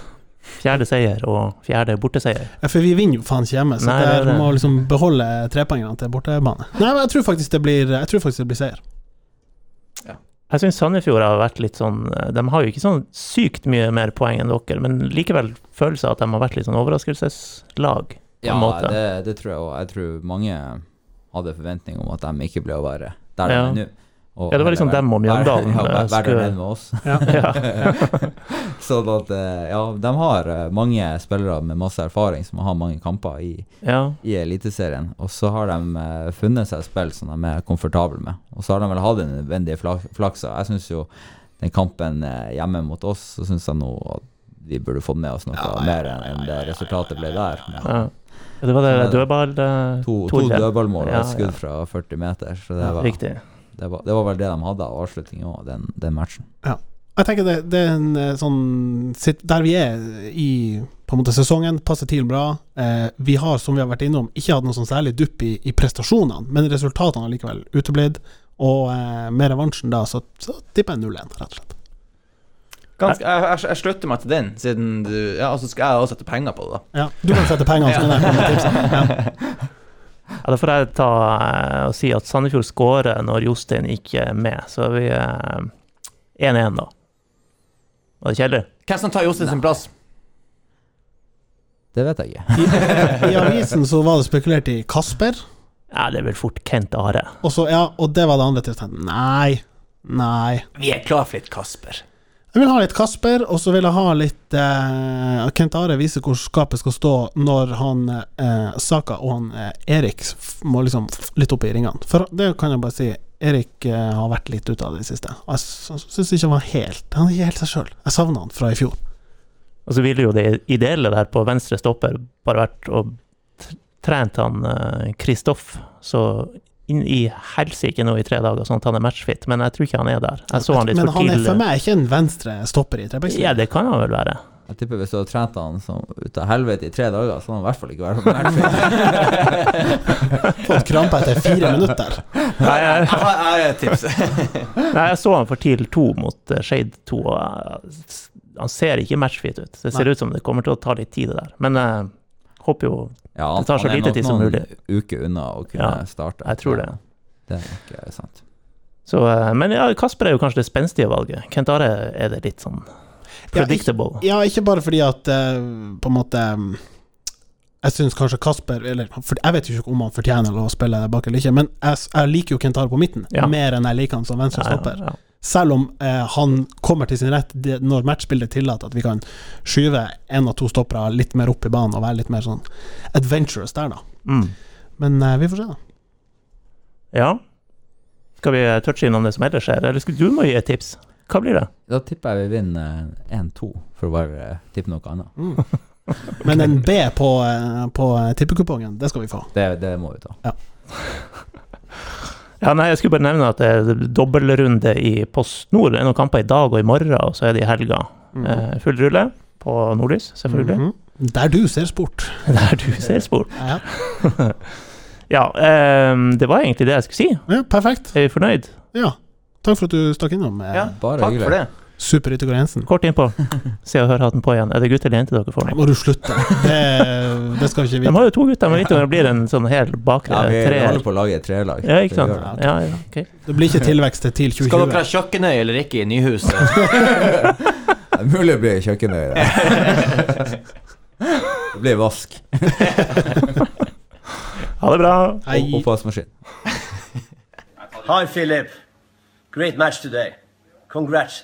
Fjerde seier og fjerde borteseier. Ja, for vi vinner jo faen ikke hjemme, så Nei, det det det. må liksom beholde trepoengene til bortebane. Nei, men jeg tror faktisk det blir, jeg faktisk det blir seier. Jeg syns Sandefjord har vært litt sånn De har jo ikke sånn sykt mye mer poeng enn dere, men likevel følelse av at de har vært litt sånn overraskelseslag, på Ja, en måte. det, det tror jeg òg. Jeg tror mange hadde forventning om at de ikke ble å være der Ja. de er nå. Og Ja, det var liksom dem og Mjøndalen, Ja, eh, være der med oss. Ja. Ja. Sånn at eh, Ja, de har eh, mange spillere med masse erfaring som har mange kamper i, ja. i Eliteserien. Og så har de funnet seg spill som de er komfortable med. Og så har de vel hatt den nødvendige flaksa. Jeg syns jo den kampen hjemme mot oss, så syns jeg nå at vi burde fått med oss noe Ja, ja, mer enn ja, det resultatet ble der. Men ja. Ja, Det var det dødball... eh, To, to dødballmål og et skudd fra 40 meter. Så det, var, det, var, det var vel det de hadde av avslutning òg, den, den matchen. Jeg tenker det, det er en eh, sånn Der vi er i på en måte sesongen. Passer TIL bra. Eh, vi har, som vi har vært innom, ikke hatt noe sånn særlig dupp i, i prestasjonene, men resultatene har likevel uteblitt. Og eh, med revansjen da, så, så tipper jeg 0-1, rett og slett. Ganske, jeg, jeg, jeg slutter meg til den, siden du Ja, og så skal jeg også sette penger på det, da. Ja, du kan sette penger, så kan jeg komme med tipsene. Ja. Ja, da får jeg ta eh, og si at Sandefjord skårer når Jostein ikke er med, så vi er 1-1 da. Var det kjedelig? Hvem som tar Jostein sin plass? Det vet jeg ikke. I, I avisen så var det spekulert i Kasper, Ja, det er vel fort Kent Are. og, så, ja, og det var det andre tilstanden. Nei, nei. Vi er klar for litt Kasper. Jeg vil ha litt Kasper, og så vil jeg ha litt eh, Kent Are viser hvor skapet skal stå når han eh, Saka og han eh, Erik må liksom litt opp i ringene. For det kan jeg bare si. Erik eh, har vært litt ute av det siste. Jeg syns ikke han var helt Han er ikke helt seg sjøl. Jeg savna han fra i fjor. Og så ville jo det ideelle der på venstre stopper bare vært å trent han Kristoff så inn i helsike nå i tre dager, sånn at han er matchfit, men jeg tror ikke han er der. Jeg så han litt Men for han er for meg ikke en venstre stopper i trebekslinja. Ja, det kan han vel være. Jeg tipper hvis du hadde trent han som ut av helvete i tre dager, så hadde han i hvert fall ikke vært på Fått krampe etter fire minutter. Nei, jeg, Jeg har, jeg et tips. nei, jeg så han for TIL 2 mot eh, Shade 2, og eh, han ser ikke matchfit ut. Det ser Nei. ut som det kommer til å ta litt tid, det der. Men jeg håper jo Ja, han, Det tar så han er lite nok tid som noen uker unna å kunne Ja, starte. jeg tror det. Det er nok eh, sant. så, eh, Men ja, Kasper er jo kanskje det spenstige valget. Kent Are er det litt sånn predictable. Ja, ikke bare fordi at eh, på en måte Jeg syns kanskje Kasper eller, for, Jeg vet jo ikke om han fortjener å spille bak eller ikke, men jeg, jeg liker jo Kentare på midten Ja. mer enn jeg liker han som venstre Ja, stopper. ja, ja. Selv om eh, han kommer til sin rett det, når matchbildet tillater at vi kan skyve en av to stoppere litt mer opp i banen og være litt mer sånn adventurous der, da. Mm. Men eh, vi får se, da. ja. Skal vi touche innom det som ellers skjer, eller skal du må gi et tips? Hva blir det? Da tipper jeg vi vinner eh, 1-2, for å bare eh, tippe noe annet. Mm. Men en B på, eh, på eh, tippekupongen, det skal vi få. Det, det må vi ta. Ja, nei, jeg skulle bare nevne at det er dobbeltrunde i Post Nord. Det er noen kamper i dag og i morgen, og så er det i helga. Mm. Eh, full rulle på Nordlys, selvfølgelig. Mhm. Der du ser sport. Der du ser sport. Ja, Ja, eh, det var egentlig det jeg skulle si. ja perfekt. Er vi fornøyd? Ja. Takk for at du stakk innom. eh, Ja, Bare takk hyggelig. for det. Super Yttergård Jensen. Kort innpå. Se og hør hatten på igjen. Er det gutt eller jente dere får Da nå? må du slutte. Det, det skal vi ikke De har jo to gutter, men vet du når det blir en sånn hel bakre Ja, vi, treer? holder på å lage et trelag. Ja, ikke sant? det. Ja, ja, okay. Det blir ikke tilvekst til 2020. Skal dere 2020. ha kjøkkenøy eller ikke i nyhuset? Det er mulig det blir kjøkkenøy det. Det blir vask. Ha det bra. Hei. Og oppvaskmaskin. Hi, Philip. Great match today. Congrats,